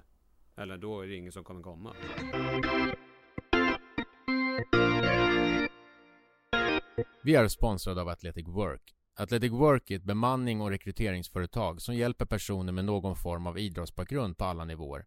C: Eller då är det ingen som kommer komma.
B: Vi är sponsrade av Athletic Work. Athletic Work är ett bemanning och rekryteringsföretag som hjälper personer med någon form av idrottsbakgrund på alla nivåer.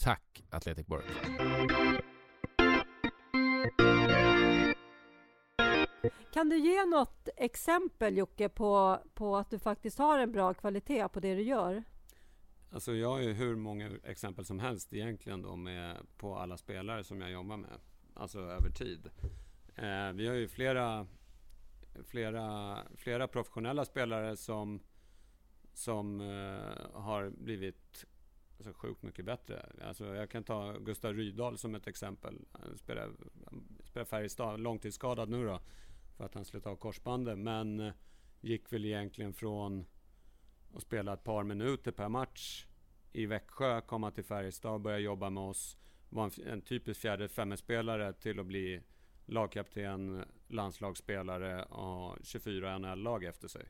B: Tack Athletic Work!
A: Kan du ge något exempel Jocke på, på att du faktiskt har en bra kvalitet på det du gör?
C: Alltså jag har ju hur många exempel som helst egentligen då med, på alla spelare som jag jobbar med. Alltså över tid. Eh, vi har ju flera, flera, flera professionella spelare som, som eh, har blivit så sjukt mycket bättre. Alltså jag kan ta Gustav Rydahl som ett exempel. Han spelar, spelar Färjestad, långtidsskadad nu då. För att han slet av korsbandet. Men eh, gick väl egentligen från att spela ett par minuter per match i Växjö, komma till Färjestad och börja jobba med oss. Var en, en typisk fjärde-femmespelare till att bli lagkapten, landslagsspelare och 24 NHL-lag efter sig.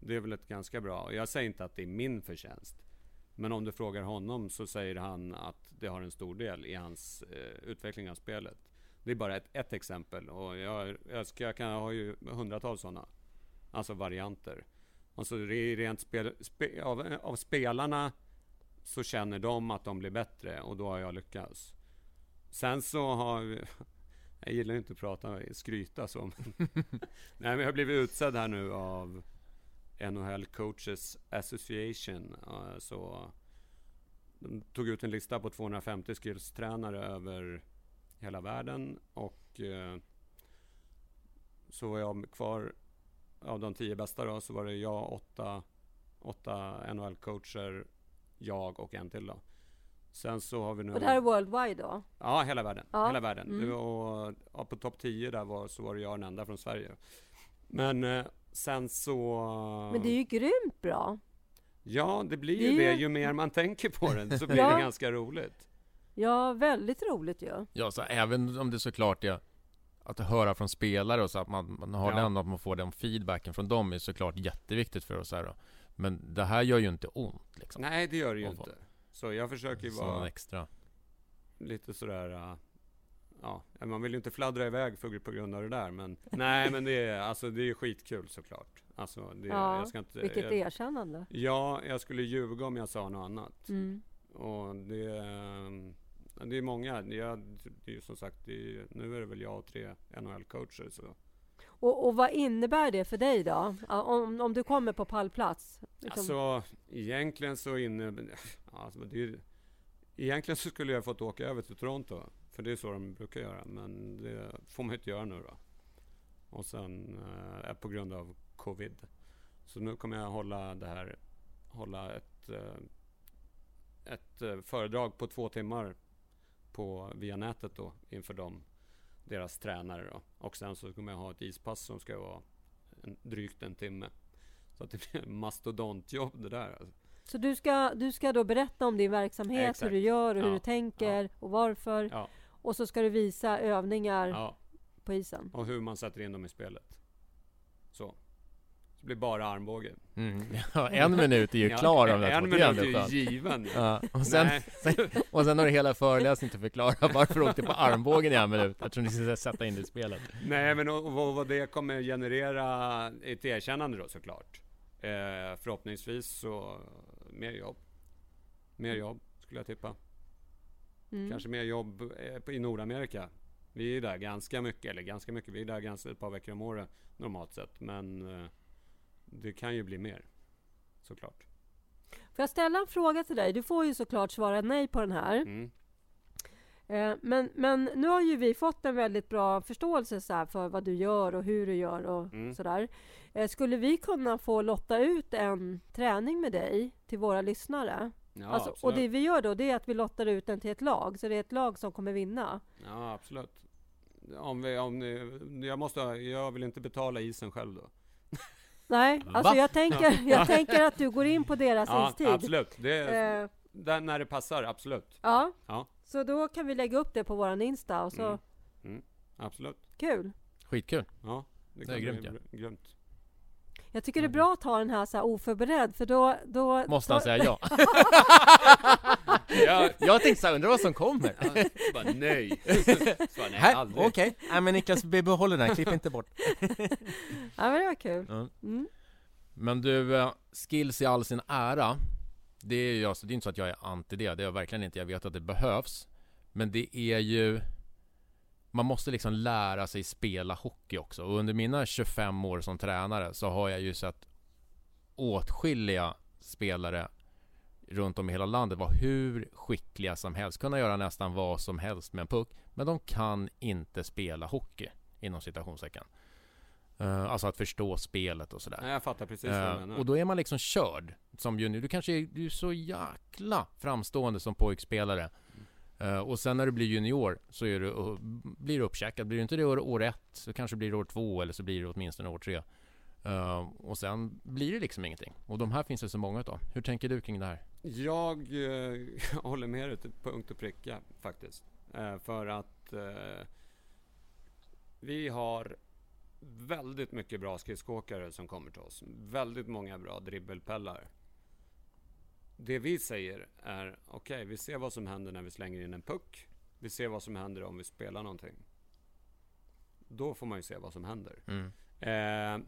C: Det är väl ett ganska bra. Och jag säger inte att det är min förtjänst. Men om du frågar honom så säger han att det har en stor del i hans eh, utveckling av spelet. Det är bara ett, ett exempel och jag, jag, ska, jag kan ha ju hundratals sådana. Alltså varianter. Alltså rent spel, spe, av, av spelarna så känner de att de blir bättre och då har jag lyckats. Sen så har vi, jag gillar inte att prata, skryta så. men- Nej men jag har blivit utsedd här nu av NHL Coaches Association. eh, Så de tog ut en lista på 250 skillstränare över hela världen och eh, så var jag kvar av de tio bästa då, så var det jag, åtta, åtta NHL-coacher, jag och en till då. Sen så har vi nu...
A: Och det här är worldwide då?
C: Ja, hela världen.
A: Ja,
C: Hela världen.
A: mm.
C: Och, på topp 10 där var, så var det jag den enda från Sverige. Men eh, sen så...
A: Men det är ju grymt bra.
C: Ja, det blir
A: Det
C: ju det.
A: ju-
C: mer man tänker på det så blir
A: Ja.
C: det ganska roligt.
A: Ja, väldigt roligt ju.
B: Ja, så även om det såklart är att höra från spelare och så att man, man har
C: Ja.
B: den och att man får den feedbacken från dem är såklart jätteviktigt för oss här då. Men det här gör ju inte ont liksom.
C: Nej, det gör det ju inte. Så jag försöker ju vara
B: extra.
C: lite sådär... äh, Ja, man vill ju inte fladdra iväg för, på grund av det där. Men nej, men det är, alltså, det är skitkul såklart. Alltså, det,
A: Ja,
C: jag ska inte,
A: Vilket
C: jag,
A: erkännande.
C: Ja, jag skulle ljuga om jag sa något annat.
A: Mm.
C: Och det, ehm, det är många. Jag, det är som sagt, är, nu är det väl jag och tre NHL-coacher. Så.
A: Och, och vad innebär det för dig då? Om, om du kommer på pallplats? Liksom-
C: Alltså, egentligen så innebär... Alltså, det är, egentligen så skulle jag fått åka över till Toronto. För det är så de brukar göra. Men det får man inte göra nu då. Och sen eh, på grund av covid. Så nu kommer jag hålla det här, hålla ett, eh, ett eh, föredrag på två timmar på, via nätet då inför dem, deras tränare då. Och sen så kommer jag ha ett ispass som ska vara en, drygt en timme. Så att det blir en mastodontjobb det där. Alltså.
A: Så du ska, du ska då berätta om din verksamhet,
C: Exakt.
A: hur du gör och hur
C: Ja.
A: du tänker och varför.
C: Ja.
A: Och så ska du visa övningar
C: Ja,
A: på isen.
C: och hur man sätter in dem i spelet. Så. Det blir bara armbåge.
B: Mm. Ja, en minut är ju
C: Ja,
B: klar om det
C: En minut är ju
B: skönt.
C: given.
B: Ja, och, sen, sen, och sen har du hela föreläsningen till att förklara varför du åkte på armbågen i en minut eftersom ni ska sätta in det i spelet.
C: Nej, men och, och vad det kommer generera ett erkännande då såklart. Eh, förhoppningsvis så mer jobb. Mer jobb, skulle jag tippa.
A: Mm.
C: Kanske mer jobb eh, i Nordamerika. Vi är där ganska mycket, eller ganska mycket, vi är där ganska ett par veckor om året normalt sett. Men eh, det kan ju bli mer. Såklart.
A: Får jag ställa en fråga till dig? Du får ju såklart svara nej på den här.
C: Mm.
A: Eh, Men, men nu har ju vi fått en väldigt bra förståelse så för vad du gör och hur du gör och
C: Mm.
A: sådär. Skulle vi kunna få lotta ut en träning med dig till våra lyssnare?
C: Ja,
A: alltså, och det vi gör då, det är att vi lottar ut den till ett lag, så det är ett lag som kommer vinna.
C: Ja, absolut. Om vi, om ni, jag, måste, jag vill inte betala isen själv då.
A: Nej, alltså
B: Va?
A: jag tänker, jag tänker att du går in på deras
C: Ja,
A: istid.
C: absolut. Det,
A: Eh,
C: där, när det passar, absolut.
A: ja.
C: Ja.
A: så då kan vi lägga upp det på våran Insta och så,
C: Mm. Absolut.
A: kul!
B: Skitkul.
C: Ja,
B: Det
C: kan
B: är
C: bli
B: grymt, ja.
C: grymt.
A: Jag tycker det är bra att ha den här, så här oförberedd, för då... då
B: Måste han
A: då,
B: säga ja?
C: Ja,
B: Jag tänkte såhär, undrar vad som kommer?
C: ja, bara nej. Så, nej,
B: Här,
C: aldrig.
B: Okej, nej men Niklas, vi behåller den, klipp inte bort.
A: Ja, men det var kul. Mm.
B: Men du, eh, skills i all sin ära. Det är ju alltså, det är inte så att jag är anti det, det är jag verkligen inte. Jag vet att det behövs. Men det är ju... Man måste liksom lära sig spela hockey också. Och under mina 25 år som tränare så har jag ju sett åtskilliga spelare runt om i hela landet vara hur skickliga som helst. Kunna göra nästan vad som helst med en puck. Men de kan inte spela hockey, inom citationstecken. Eh, alltså att förstå spelet och sådär.
C: Nej, jag fattar precis vad du
B: Eh,
C: menar.
B: och då är man liksom körd som junior. Du kanske är, du är så jäkla framstående som pojkspelare. Eh, och sen när du blir junior så är du, uh, blir du uppcheckad. Blir du inte det år, år ett så kanske blir det år två eller så blir det åtminstone år tre. Eh, och sen blir det liksom ingenting. Och de här finns det så många utav. Hur tänker du kring det här?
C: Jag eh, håller med dig till punkt och pricka faktiskt. Eh, för att eh, vi har väldigt mycket bra skridskoåkare som kommer till oss. Väldigt många bra dribbelpellar. Det vi säger är okej, vi ser vad som händer när vi slänger in en puck. Vi ser vad som händer om vi spelar någonting. Då får man ju se vad som händer.
B: Mm.
C: Eh,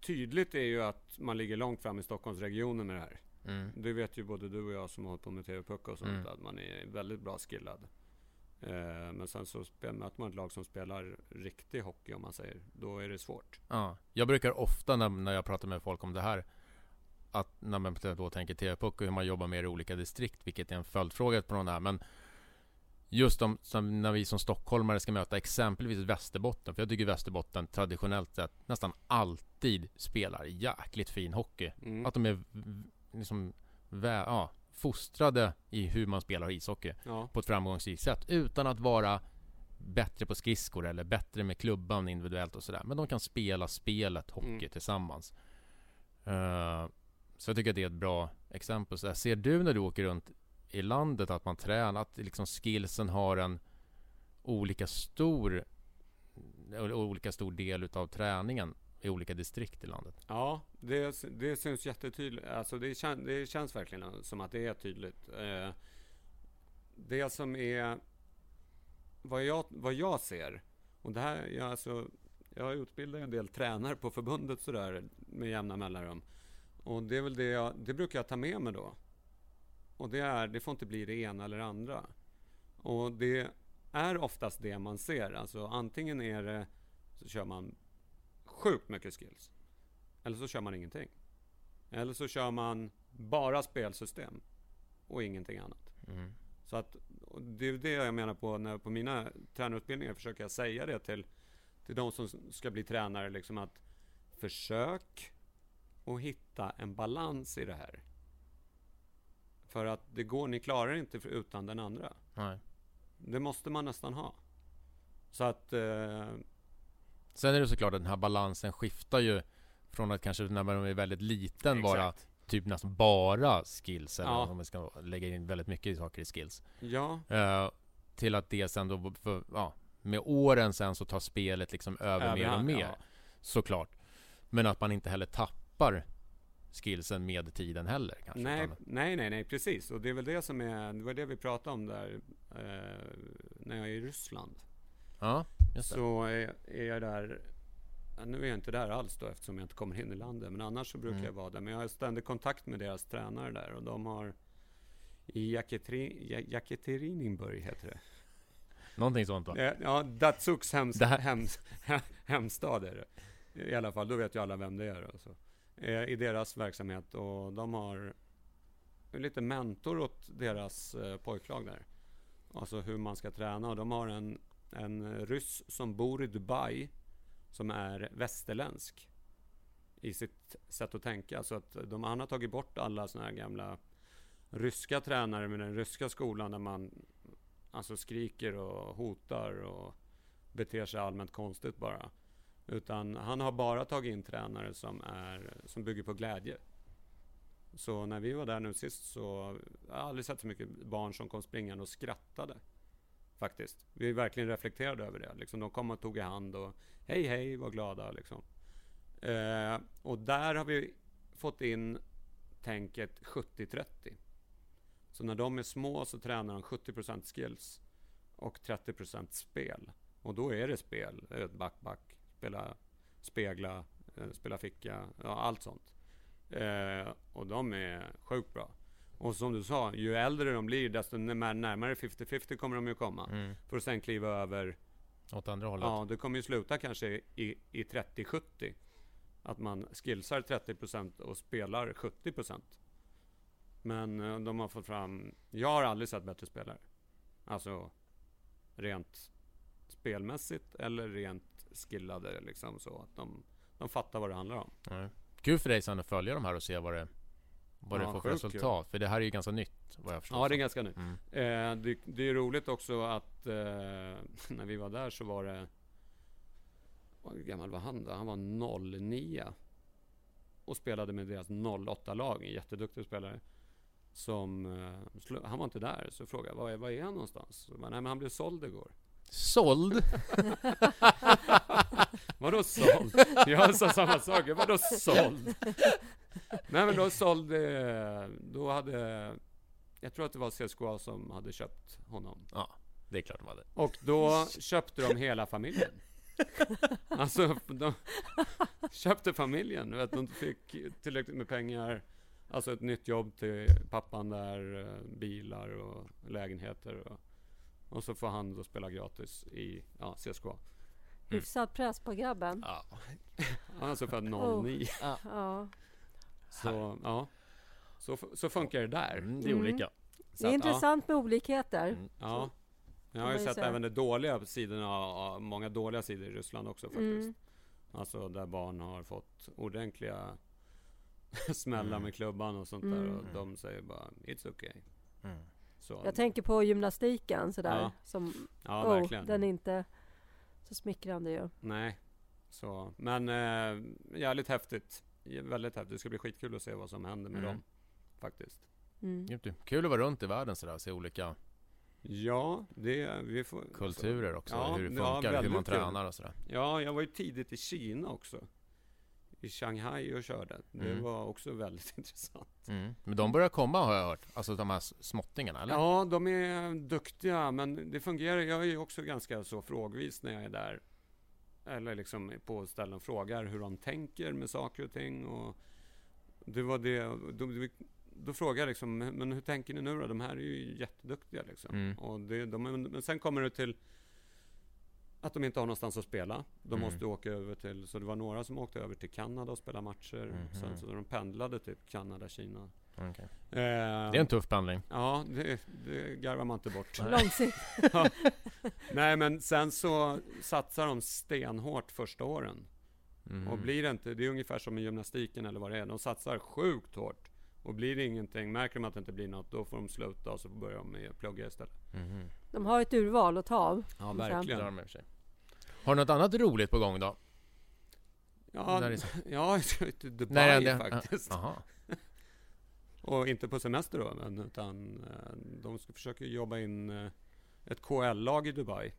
C: tydligt är ju att man ligger långt fram i Stockholmsregionen med det här.
B: Mm.
C: Det vet ju både du och jag som har hållit på med TV-puck och sånt,
B: Mm.
C: att man är väldigt bra skillad. Eh, men sen så möter man ett lag som spelar riktig hockey om man säger. Då är det svårt.
B: Ja. Jag brukar ofta när, när jag pratar med folk om det här att när man då tänker TV-puck och hur man jobbar med det i olika distrikt, vilket är en följdfråga på någon här, men just om, som när vi som stockholmare ska möta exempelvis Västerbotten, för jag tycker Västerbotten traditionellt sett nästan alltid spelar jäkligt fin hockey.
C: Mm.
B: Att de är liksom vä- ja, fostrade i hur man spelar ishockey
C: Ja.
B: på ett framgångsrikt sätt utan att vara bättre på skridskor eller bättre med klubban individuellt och sådär. Men de kan spela spelet hockey
C: Mm.
B: tillsammans. Eh, så jag tycker att det är ett bra exempel. Så här, ser du när du åker runt i landet att man tränar, att liksom skillsen har en olika stor olika stor del utav träningen i olika distrikt i landet?
C: Ja, det, det syns jättetydligt. Alltså det, kän, det känns verkligen som att det är tydligt. Eh, det som är vad jag, vad jag ser, och det här, jag, alltså, jag utbildar en del tränare på förbundet sådär med jämna mellanrum. Och det är väl det jag, det brukar jag ta med mig då. Och det är, det får inte bli det ena eller andra. Och det är oftast det man ser. Alltså antingen är det, så kör man sjukt mycket skills. Eller så kör man ingenting. Eller så kör man bara spelsystem och ingenting annat.
B: Mm.
C: Så att det är det jag menar på när på mina tränarutbildningar försöker jag säga det till, till de som ska bli tränare liksom att försök att hitta en balans i det här. För att det går, ni klarar inte utan den andra.
B: Nej.
C: Det måste man nästan ha. Så att eh,
B: Sen är det såklart att den här balansen skiftar ju från att kanske när man är väldigt liten vara
C: exakt.
B: typ nästan bara skills eller
C: Ja.
B: om man ska lägga in väldigt mycket saker i skills.
C: Ja,
B: Eh, till att det sen då, för, ja, med åren sen så tar spelet liksom över mer och mer.
C: ja.
B: Såklart. Men att man inte heller tappar skillsen med tiden heller kanske.
C: Nej,
B: utan-
C: nej, nej, nej, precis. Och det är väl det som är, det var det vi pratade om där eh, när jag är i Ryssland.
B: Ja, just det.
C: Så är, är jag där, nu är jag inte där alls då eftersom jag inte kommer in i landet. Men annars så brukar
B: Mm.
C: jag vara där. Men jag har ständig kontakt med deras tränare där. Och de har i Jekaterinburg heter det.
B: Någonting sånt va?
C: Ja, Datsuks hems, hems, hemstad är det. I alla fall, då vet ju alla vem det är. Alltså. Eh, I deras verksamhet. Och de har lite mentor åt deras eh, pojklag där. Alltså hur man ska träna. Och de har en, en ryss som bor i Dubai. Som är västerländsk. I sitt sätt att tänka. Så att de, han har tagit bort alla såna här gamla ryska tränare med den ryska skolan där man alltså skriker och hotar och beter sig allmänt konstigt bara. Utan han har bara tagit in tränare som, är, som bygger på glädje. Så när vi var där nu sist så jag har aldrig sett så mycket barn som kom springande och skrattade. Faktiskt. Vi verkligen reflekterade över det. Liksom, de kom och tog i hand och hej hej, var glada liksom. Eh, och där har vi fått in tänket 70-30. Så när de är små så tränar de 70% skills och 30% spel. Och då är det spel, back, back, spela, spegla, eh, spela ficka, ja, allt sånt. Eh, och de är sjukt bra. Och som du sa, ju äldre de blir desto när- närmare 50-50 kommer de ju komma.
B: Mm.
C: För att sen kliva över
B: Åt andra hållet.
C: Ja, det kommer ju sluta kanske i, i 30-70. Att man skillsar 30% och spelar 70%. Men eh, de har fått fram... Jag har aldrig sett bättre spelare. Alltså rent spelmässigt eller rent skillade liksom så att de, de fattar vad det handlar om.
B: Nej. Kul för dig sen att följa de här och se vad det, vad
C: Ja,
B: det får för resultat. För det här är ju ganska nytt vad jag förstår.
C: Ja, det är ganska nytt.
B: mm.
C: Eh, det, det är roligt också att eh, när vi var där så var det... Hur gammal var han då? Han var 09. Och spelade med deras 08-lag, en jätteduktig spelare. Som, eh, han var inte där, så frågade jag, var är, var är han någonstans? Bara, Nej men han blev såld igår.
B: Såld!
C: Vadå såld? Jag sa samma sak, vadå såld? Nej men då sålde, då hade, jag tror att det var CSKA som hade köpt honom.
B: Ja, det är klart de hade.
C: Och då köpte de hela familjen. Alltså, de köpte familjen. Vet, de fick tillräckligt med pengar. Alltså ett nytt jobb till pappan där, eh, bilar och lägenheter. Och, och så får han då spela gratis i ja, CSKA.
A: Hyfsad press på grabben.
B: Ja.
C: Han är alltså född
A: Oh.
C: 09.
A: Ja.
C: Så, ja. Så, så funkar det där.
B: Mm, det är
A: Mm.
B: olika.
C: Så
A: Det är
C: att,
A: intressant med olikheter.
B: Mm.
C: Ja. Jag har ju sett även de dåliga sidorna, många dåliga sidor i Ryssland också faktiskt.
A: Mm.
C: Alltså där barn har fått ordentliga smällar
B: Mm.
C: med klubban och sånt där.
A: Mm.
C: Och de säger bara It's okay. Så,
A: Jag tänker på gymnastiken sådär.
C: Ja.
A: Som,
C: ja,
A: oh,
C: verkligen.
A: den är inte så smickrande ju.
C: Nej. Så, men eh, jävligt häftigt. Väldigt häftigt. Det ska bli skitkul att se vad som händer med
B: Mm.
C: dem. Faktiskt.
A: Mm.
B: Kul att vara runt i världen sådär och se olika
C: Ja, det vi får...
B: kulturer också.
C: ja,
B: hur det
C: ja,
B: funkar, hur
C: väldigt
B: man
C: kul.
B: tränar och sådär.
C: Ja, jag var ju tidigt i Kina också. I Shanghai och körde. Det
B: Mm.
C: var också väldigt intressant.
B: Mm. Men de börjar komma har jag hört. Alltså de här småttingarna eller?
C: Ja, de är duktiga, men det fungerar. Jag är också ganska så frågvis när jag är där. Eller liksom på ställen och frågar hur de tänker med saker och ting. Och det var det, då, då frågar jag liksom, men hur tänker ni nu då? De här är ju jätteduktiga liksom.
B: Mm.
C: Och det, de, men sen kommer det till att de inte har någonstans att spela. De
B: Mm.
C: måste åka över till, så det var några som åkte över till Kanada och spelade matcher.
B: Mhm.
C: Sen så de pendlade typ Kanada, Kina.
B: Okej.
C: Eh,
B: Det är en tuff pendling.
C: Ja, det, det garvar man inte bort.
B: Nej.
A: Långsikt.
C: Nej, men sen så satsar de stenhårt första åren.
B: Mm.
C: Och blir det inte, det är ungefär som i gymnastiken eller vad det är. De satsar sjukt hårt. Och blir det ingenting, märker de att det inte blir något, då får de sluta och så börjar de med plugga istället.
B: Mhm.
A: De har ett urval att ta av.
C: Ja,
B: Det
C: verkligen.
B: har de och sig. Har du något annat roligt på gång då?
C: Ja,
B: det är så-
C: ja jag ska till Dubai
B: är det-
C: faktiskt.
B: Jaha.
C: Och inte på semester då, men utan eh, de ska försöka jobba in eh, ett KL-lag i Dubai.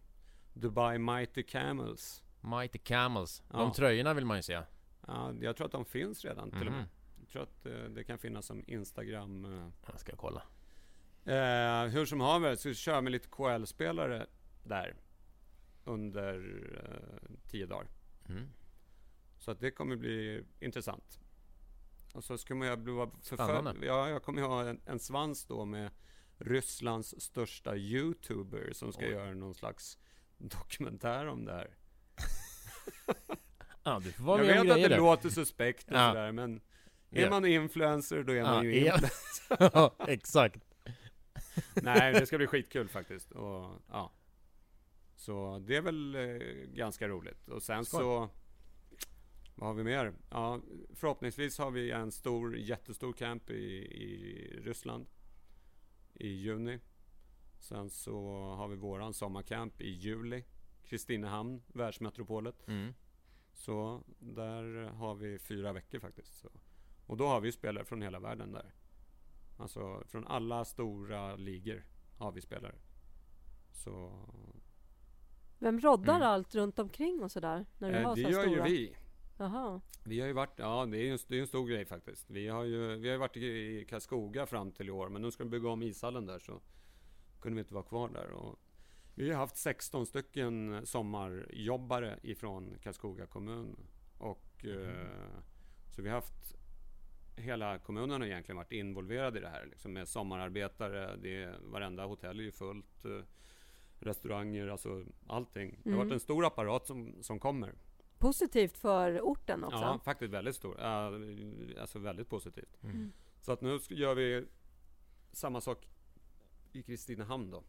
C: Dubai Mighty Camels.
B: Mighty Camels.
C: Ja.
B: De tröjorna vill man ju se.
C: Ja, jag tror att de finns redan till och
B: Mhm.
C: med. Tror att eh, det kan finnas som Instagram. Eh,
B: Jag ska kolla.
C: Eh, hur som haver så kör vi lite KL-spelare där under eh, tio dagar.
B: Mm.
C: Så att det kommer bli intressant. Och så ska man ju bli förföljd. Ja, jag kommer ju ha en, en svans då med Rysslands största YouTuber som ska
B: Oj.
C: göra någon slags dokumentär om det här.
B: Ja, du får vara
C: jag
B: med
C: vet
B: om
C: att det
B: där.
C: låter suspekt och
B: Ja.
C: sådär, men är man influencer då är man ju influencer.
B: Ja, exakt.
C: Nej, det ska bli skitkul faktiskt. Och, ja. Så det är väl eh, ganska roligt. Och sen
B: Skoj.
C: så... Vad har vi mer? Ja, förhoppningsvis har vi en stor, jättestor camp i, i Ryssland i juni. Sen så har vi våran sommarcamp i juli. Kristinehamn, världsmetropolet.
B: Mm.
C: Så där har vi fyra veckor faktiskt. Så. Och då har vi spelare från hela världen där. Alltså från alla stora ligor har vi spelare. Så
A: Vem roddar
B: Mm.
A: allt runt omkring och sådär? När du
C: eh,
A: har
C: det
A: så
C: gör
A: stora?
C: ju vi.
A: Jaha.
C: Vi har ju varit, ja det är ju en, det är en stor grej faktiskt. Vi har ju vi har varit i, Karlskoga fram till i år, men nu ska de bygga om ishallen där så kunde vi inte vara kvar där. Och vi har haft 16 stycken sommarjobbare ifrån Karlskoga kommun. Och eh, så vi har haft Hela kommunen har egentligen varit involverad i det här liksom med sommararbetare. Det är, varenda hotell är ju fullt. eh, Restauranger, alltså allting. Det har
A: Mm.
C: varit en stor apparat som, som kommer.
A: Positivt för orten också.
C: Ja, faktiskt väldigt stor. Ja, alltså väldigt positivt.
B: Mm.
C: Så att nu gör vi samma sak i Kristinehamn då.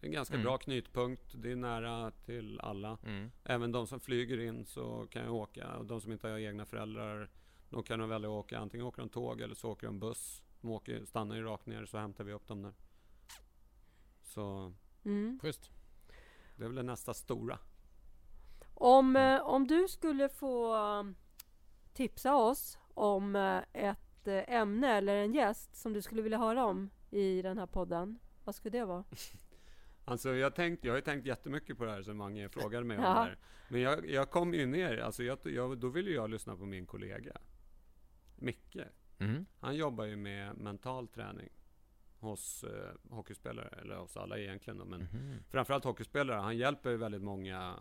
C: Eh, en ganska
B: Mm.
C: bra knytpunkt. Det är nära till alla.
B: Mm.
C: Även de som flyger in så kan jag åka. Och de som inte har egna föräldrar, de kan nog välja att åka. Antingen åker de tåg eller så åker de buss. De åker, stannar ju rakt ner så hämtar vi upp dem där. Så
A: Mm.
B: Schysst.
C: det är väl det nästa stora.
A: Om, eh, om du skulle få eh, tipsa oss om eh, ett eh, ämne eller en gäst som du skulle vilja höra om i den här podden, vad skulle det vara?
C: Alltså jag, tänkt, jag har ju tänkt jättemycket på det här som Mange frågade mig om
A: Ja.
C: det här. Men jag, jag kom ju ner, alltså jag, jag, då ville jag lyssna på min kollega Micke.
B: Mm.
C: Han jobbar ju med mental träning hos eh, hockeyspelare, eller hos alla egentligen då, men
B: Mhm.
C: framförallt hockeyspelare. Han hjälper ju väldigt många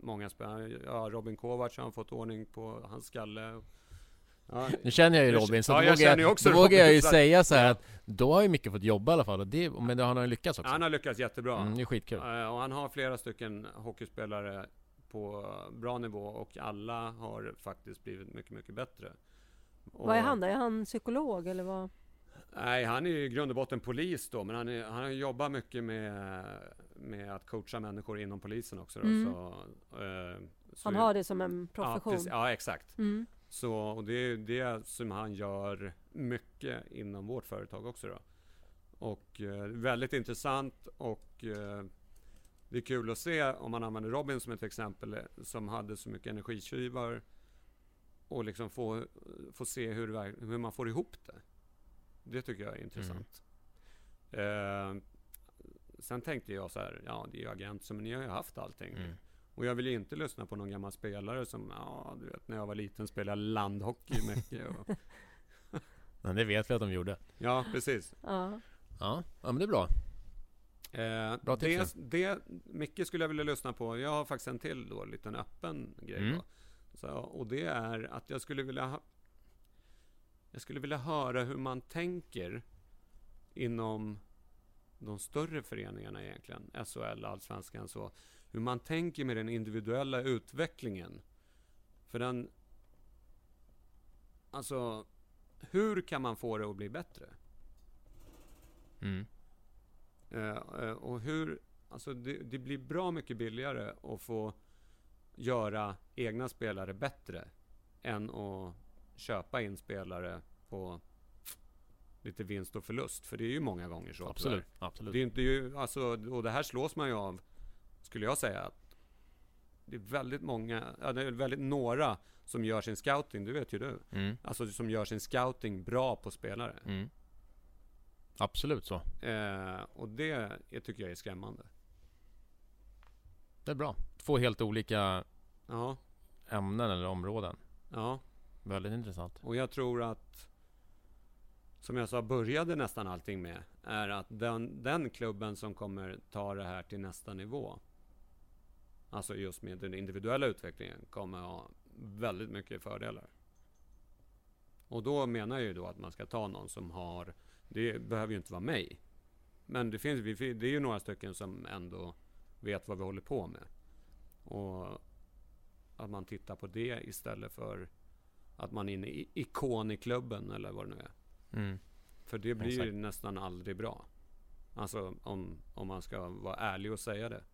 C: Många spelare. Ja, Robin Kovacs har han fått ordning på hans skalle. Ja,
B: Nu känner jag ju Robin, så
C: ja,
B: då,
C: jag
B: vågar
C: ju
B: jag,
C: också
B: då vågar jag ju
C: så
B: säga så här
C: ja.
B: att då har ju mycket fått jobba i alla fall, och det, men det har han ju lyckats också.
C: han har lyckats jättebra.
B: Mm, det är skitkul.
C: Eh, Och han har flera stycken hockeyspelare på bra nivå och alla har faktiskt blivit mycket, mycket bättre. Och,
A: Vad är han då? Är han psykolog eller vad?
C: Nej, han är ju i grund och botten polis då, men han, är, han jobbar mycket med, med att coacha människor inom polisen också. Då,
A: Mm.
C: så, eh, så
A: Han har det som en
C: Ja,
A: profession?
C: precis, ja, exakt.
A: Mm.
C: Så, och det är det som han gör mycket inom vårt företag också då. Och eh, väldigt intressant och eh, det är kul att se om man använder Robin som ett exempel eh, som hade så mycket energitjuvar och liksom få, få se hur, hur man får ihop det. Det tycker jag är intressant. Eh, sen tänkte jag så här, ja det är ju agent, men ni har ju haft allting.
B: Mm.
C: Och jag vill ju inte lyssna på någon gammal spelare som, ja du vet när jag var liten spelade landhockey mycket. Och,
B: Men det vet vi att de gjorde.
C: ja, precis.
A: Ja.
B: Ja, ja men det är bra.
C: Eh,
B: Bra tips,
C: det, det, mycket skulle jag vilja lyssna på. Jag har faktiskt en till då, liten öppen grej
B: Mm.
C: då. Så, och det är att jag skulle vilja ha, Jag skulle vilja höra hur man tänker inom de större föreningarna egentligen, SHL, Allsvenskan så. Hur man tänker med den individuella utvecklingen. För den... Alltså, hur kan man få det att bli bättre?
B: Mm.
C: Eh, eh, och hur, alltså det, det blir bra mycket billigare att få göra egna spelare bättre än att köpa in spelare på lite vinst och förlust. För det är ju många gånger så.
B: Absolut, absolut.
C: Det är inte ju, alltså, och det här slås man ju av, skulle jag säga, att det är väldigt många, ja, det är väldigt några som gör sin scouting, det vet ju du.
B: Mm.
C: Alltså som gör sin scouting bra på spelare.
B: Mm. Absolut så.
C: Eh, och det tycker jag är skrämmande.
B: Det är bra. Två helt olika
C: Ja,
B: ämnen eller områden.
C: ja.
B: Väldigt intressant.
C: Och jag tror att, som jag sa, började nästan allting med, är att den, den klubben som kommer ta det här till nästa nivå, alltså just med den individuella utvecklingen, kommer ha väldigt mycket fördelar. Och då menar jag ju då att man ska ta någon som har, det behöver ju inte vara mig. Men det finns, det är ju några stycken som ändå vet vad vi håller på med. Och att man tittar på det istället för att man är inne i ikon i klubben eller vad det nu är.
B: Mm.
C: För det blir ju
B: Exakt.
C: nästan aldrig bra. Alltså om, om man ska vara ärlig och säga det.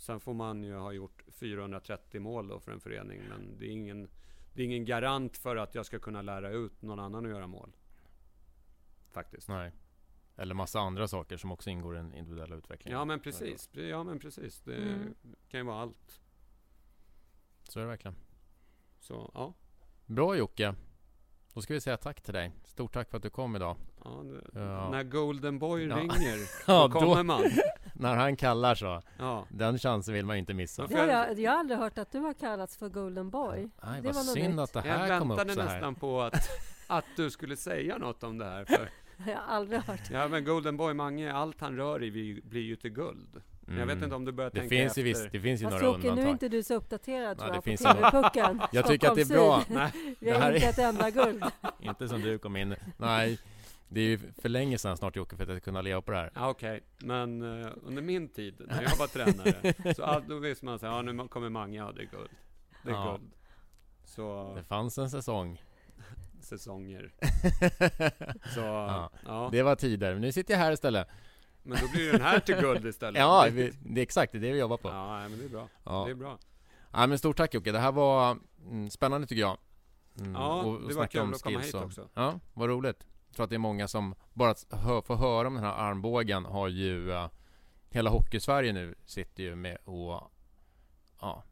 C: Sen får man ju ha gjort 430 mål då för en förening. Men det är ingen, det är ingen garant för att jag ska kunna lära ut någon annan att göra mål. Faktiskt.
B: Nej. Eller massa andra saker som också ingår i den individuella utvecklingen.
C: Ja men precis. Ja men precis. Det
A: Mm.
C: kan ju vara allt.
B: Så är det verkligen.
C: Så ja.
B: Bra Jocke. Då ska vi säga tack till dig. Stort tack för att du kom idag.
C: ja,
B: Ja.
C: När Golden Boy
B: Ja.
C: ringer,
B: Ja,
C: då kommer
B: då-
C: man.
B: När han kallar så.
C: Ja.
B: Den chansen vill man inte missa.
C: Ja,
A: Ja, jag, jag har aldrig hört att du har kallats för Golden Boy.
B: Nej,
A: Det
B: vad
A: var något
B: synd
A: nytt.
B: att det
C: Jag
B: här kom upp
C: väntade
B: så här.
C: nästan på att, att du skulle säga något om det här. För,
A: Jag har aldrig hört.
C: ja men Golden Boy Mange, allt han rör i blir ju till guld. Jag vet
B: Mm.
C: inte om du börjar
B: Det
C: tänka
B: finns,
C: efter.
B: ju visst, det finns ju
A: Fast
B: några
A: Jocke, nu är
B: undantag.
A: inte du så uppdaterad tror
B: det
A: jag
B: finns
A: på TV-pucken.
B: Jag tycker att det är bra.
C: Nej,
A: Vi
B: Det
A: har inte ett enda guld.
B: Inte som du kom in. Nej, det är ju för länge sedan snart Jocke för att jag ska kunna leva på det här.
C: ja, okej. Men eh, under min tid, när jag var tränare, så all, då visste man så här, ja nu kommer Mange, ja det är guld. Det är
B: Ja.
C: guld. Så,
B: Det fanns en säsong.
C: säsonger. Så,
B: Ja.
C: ja.
B: Det var tider. Men nu sitter jag här istället.
C: Men då blir den här till guld istället.
B: Ja,
C: det,
B: vi, det är exakt det vi jobbar på.
C: ja men det är bra.
B: Ja.
C: Det är bra.
B: Ja, men stort tack Jocke. Det här var mm, spännande tycker jag. Mm,
C: Ja,
B: och- och
C: det var kul
B: om
C: att komma hit
B: och-
C: också.
B: Ja, vad roligt. Jag tror att det är många som bara att hö, få höra om den här armbågen har ju uh, Hela Hockeysverige nu sitter ju med och Ja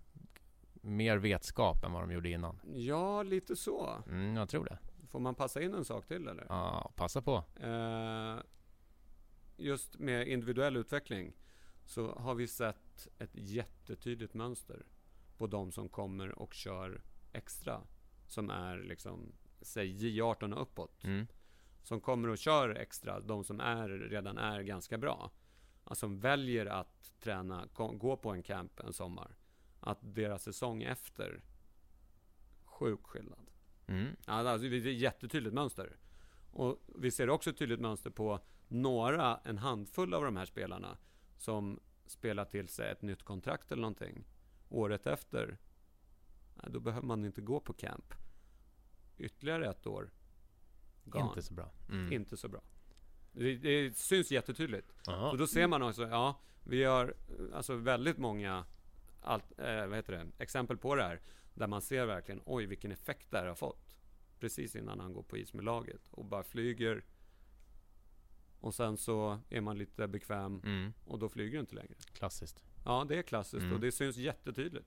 B: Mer vetskap än vad de gjorde innan.
C: Ja, lite så.
B: Mm, jag tror det.
C: Får man passa in en sak till eller?
B: Ja, passa på.
C: Eh, just med individuell utveckling så har vi sett ett jättetydligt mönster på de som kommer och kör extra. Som är liksom, säg J18 och uppåt.
B: Mm.
C: Som kommer och kör extra, de som är, redan är ganska bra. Alltså som väljer att träna, gå på en camp en sommar. Att deras säsong efter, sjuk skillnad.
B: Mm.
C: Alltså, det är ett jättetydligt mönster. Och vi ser också ett tydligt mönster på några, en handfull av de här spelarna som spelar till sig ett nytt kontrakt eller någonting. Året efter, då behöver man inte gå på camp. Ytterligare ett år, gone.
B: Inte så bra. Mm.
C: Inte så bra. Det, det syns jättetydligt. Och då ser man också, ja, vi har alltså väldigt många allt, eh, vad heter det, exempel på det här. Där man ser verkligen, oj vilken effekt det här har fått. Precis innan han går på is med laget. Och bara flyger. Och sen så är man lite bekväm
B: Mm.
C: och då flyger du inte längre.
B: Klassiskt.
C: Ja, det är klassiskt
B: Mm.
C: och det syns jättetydligt.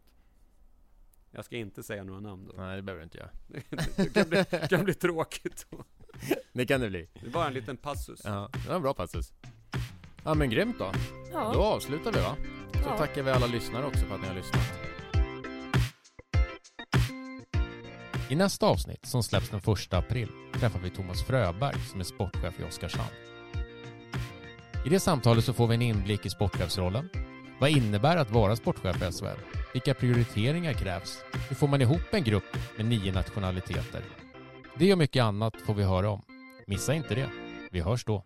C: Jag ska inte säga några namn då.
B: Nej, det behöver du inte göra.
C: det kan bli, det kan bli tråkigt. Då.
B: Det kan det bli.
C: Det är bara en liten passus.
B: Ja, det var en bra passus. Ja, men grymt då. Då
A: Ja,
B: avslutar vi va? Så
A: Ja.
B: tackar vi alla lyssnare också för att ni har lyssnat. I nästa avsnitt, som släpps den 1 april, träffar vi Thomas Fröberg som är sportchef i Oskarshamn. I det samtalet så får vi en inblick i sportchefsrollen. Vad innebär att vara sportchef i SHL? Vilka prioriteringar krävs? Hur får man ihop en grupp med nio nationaliteter? Det och mycket annat får vi höra om. Missa inte det. Vi hörs då.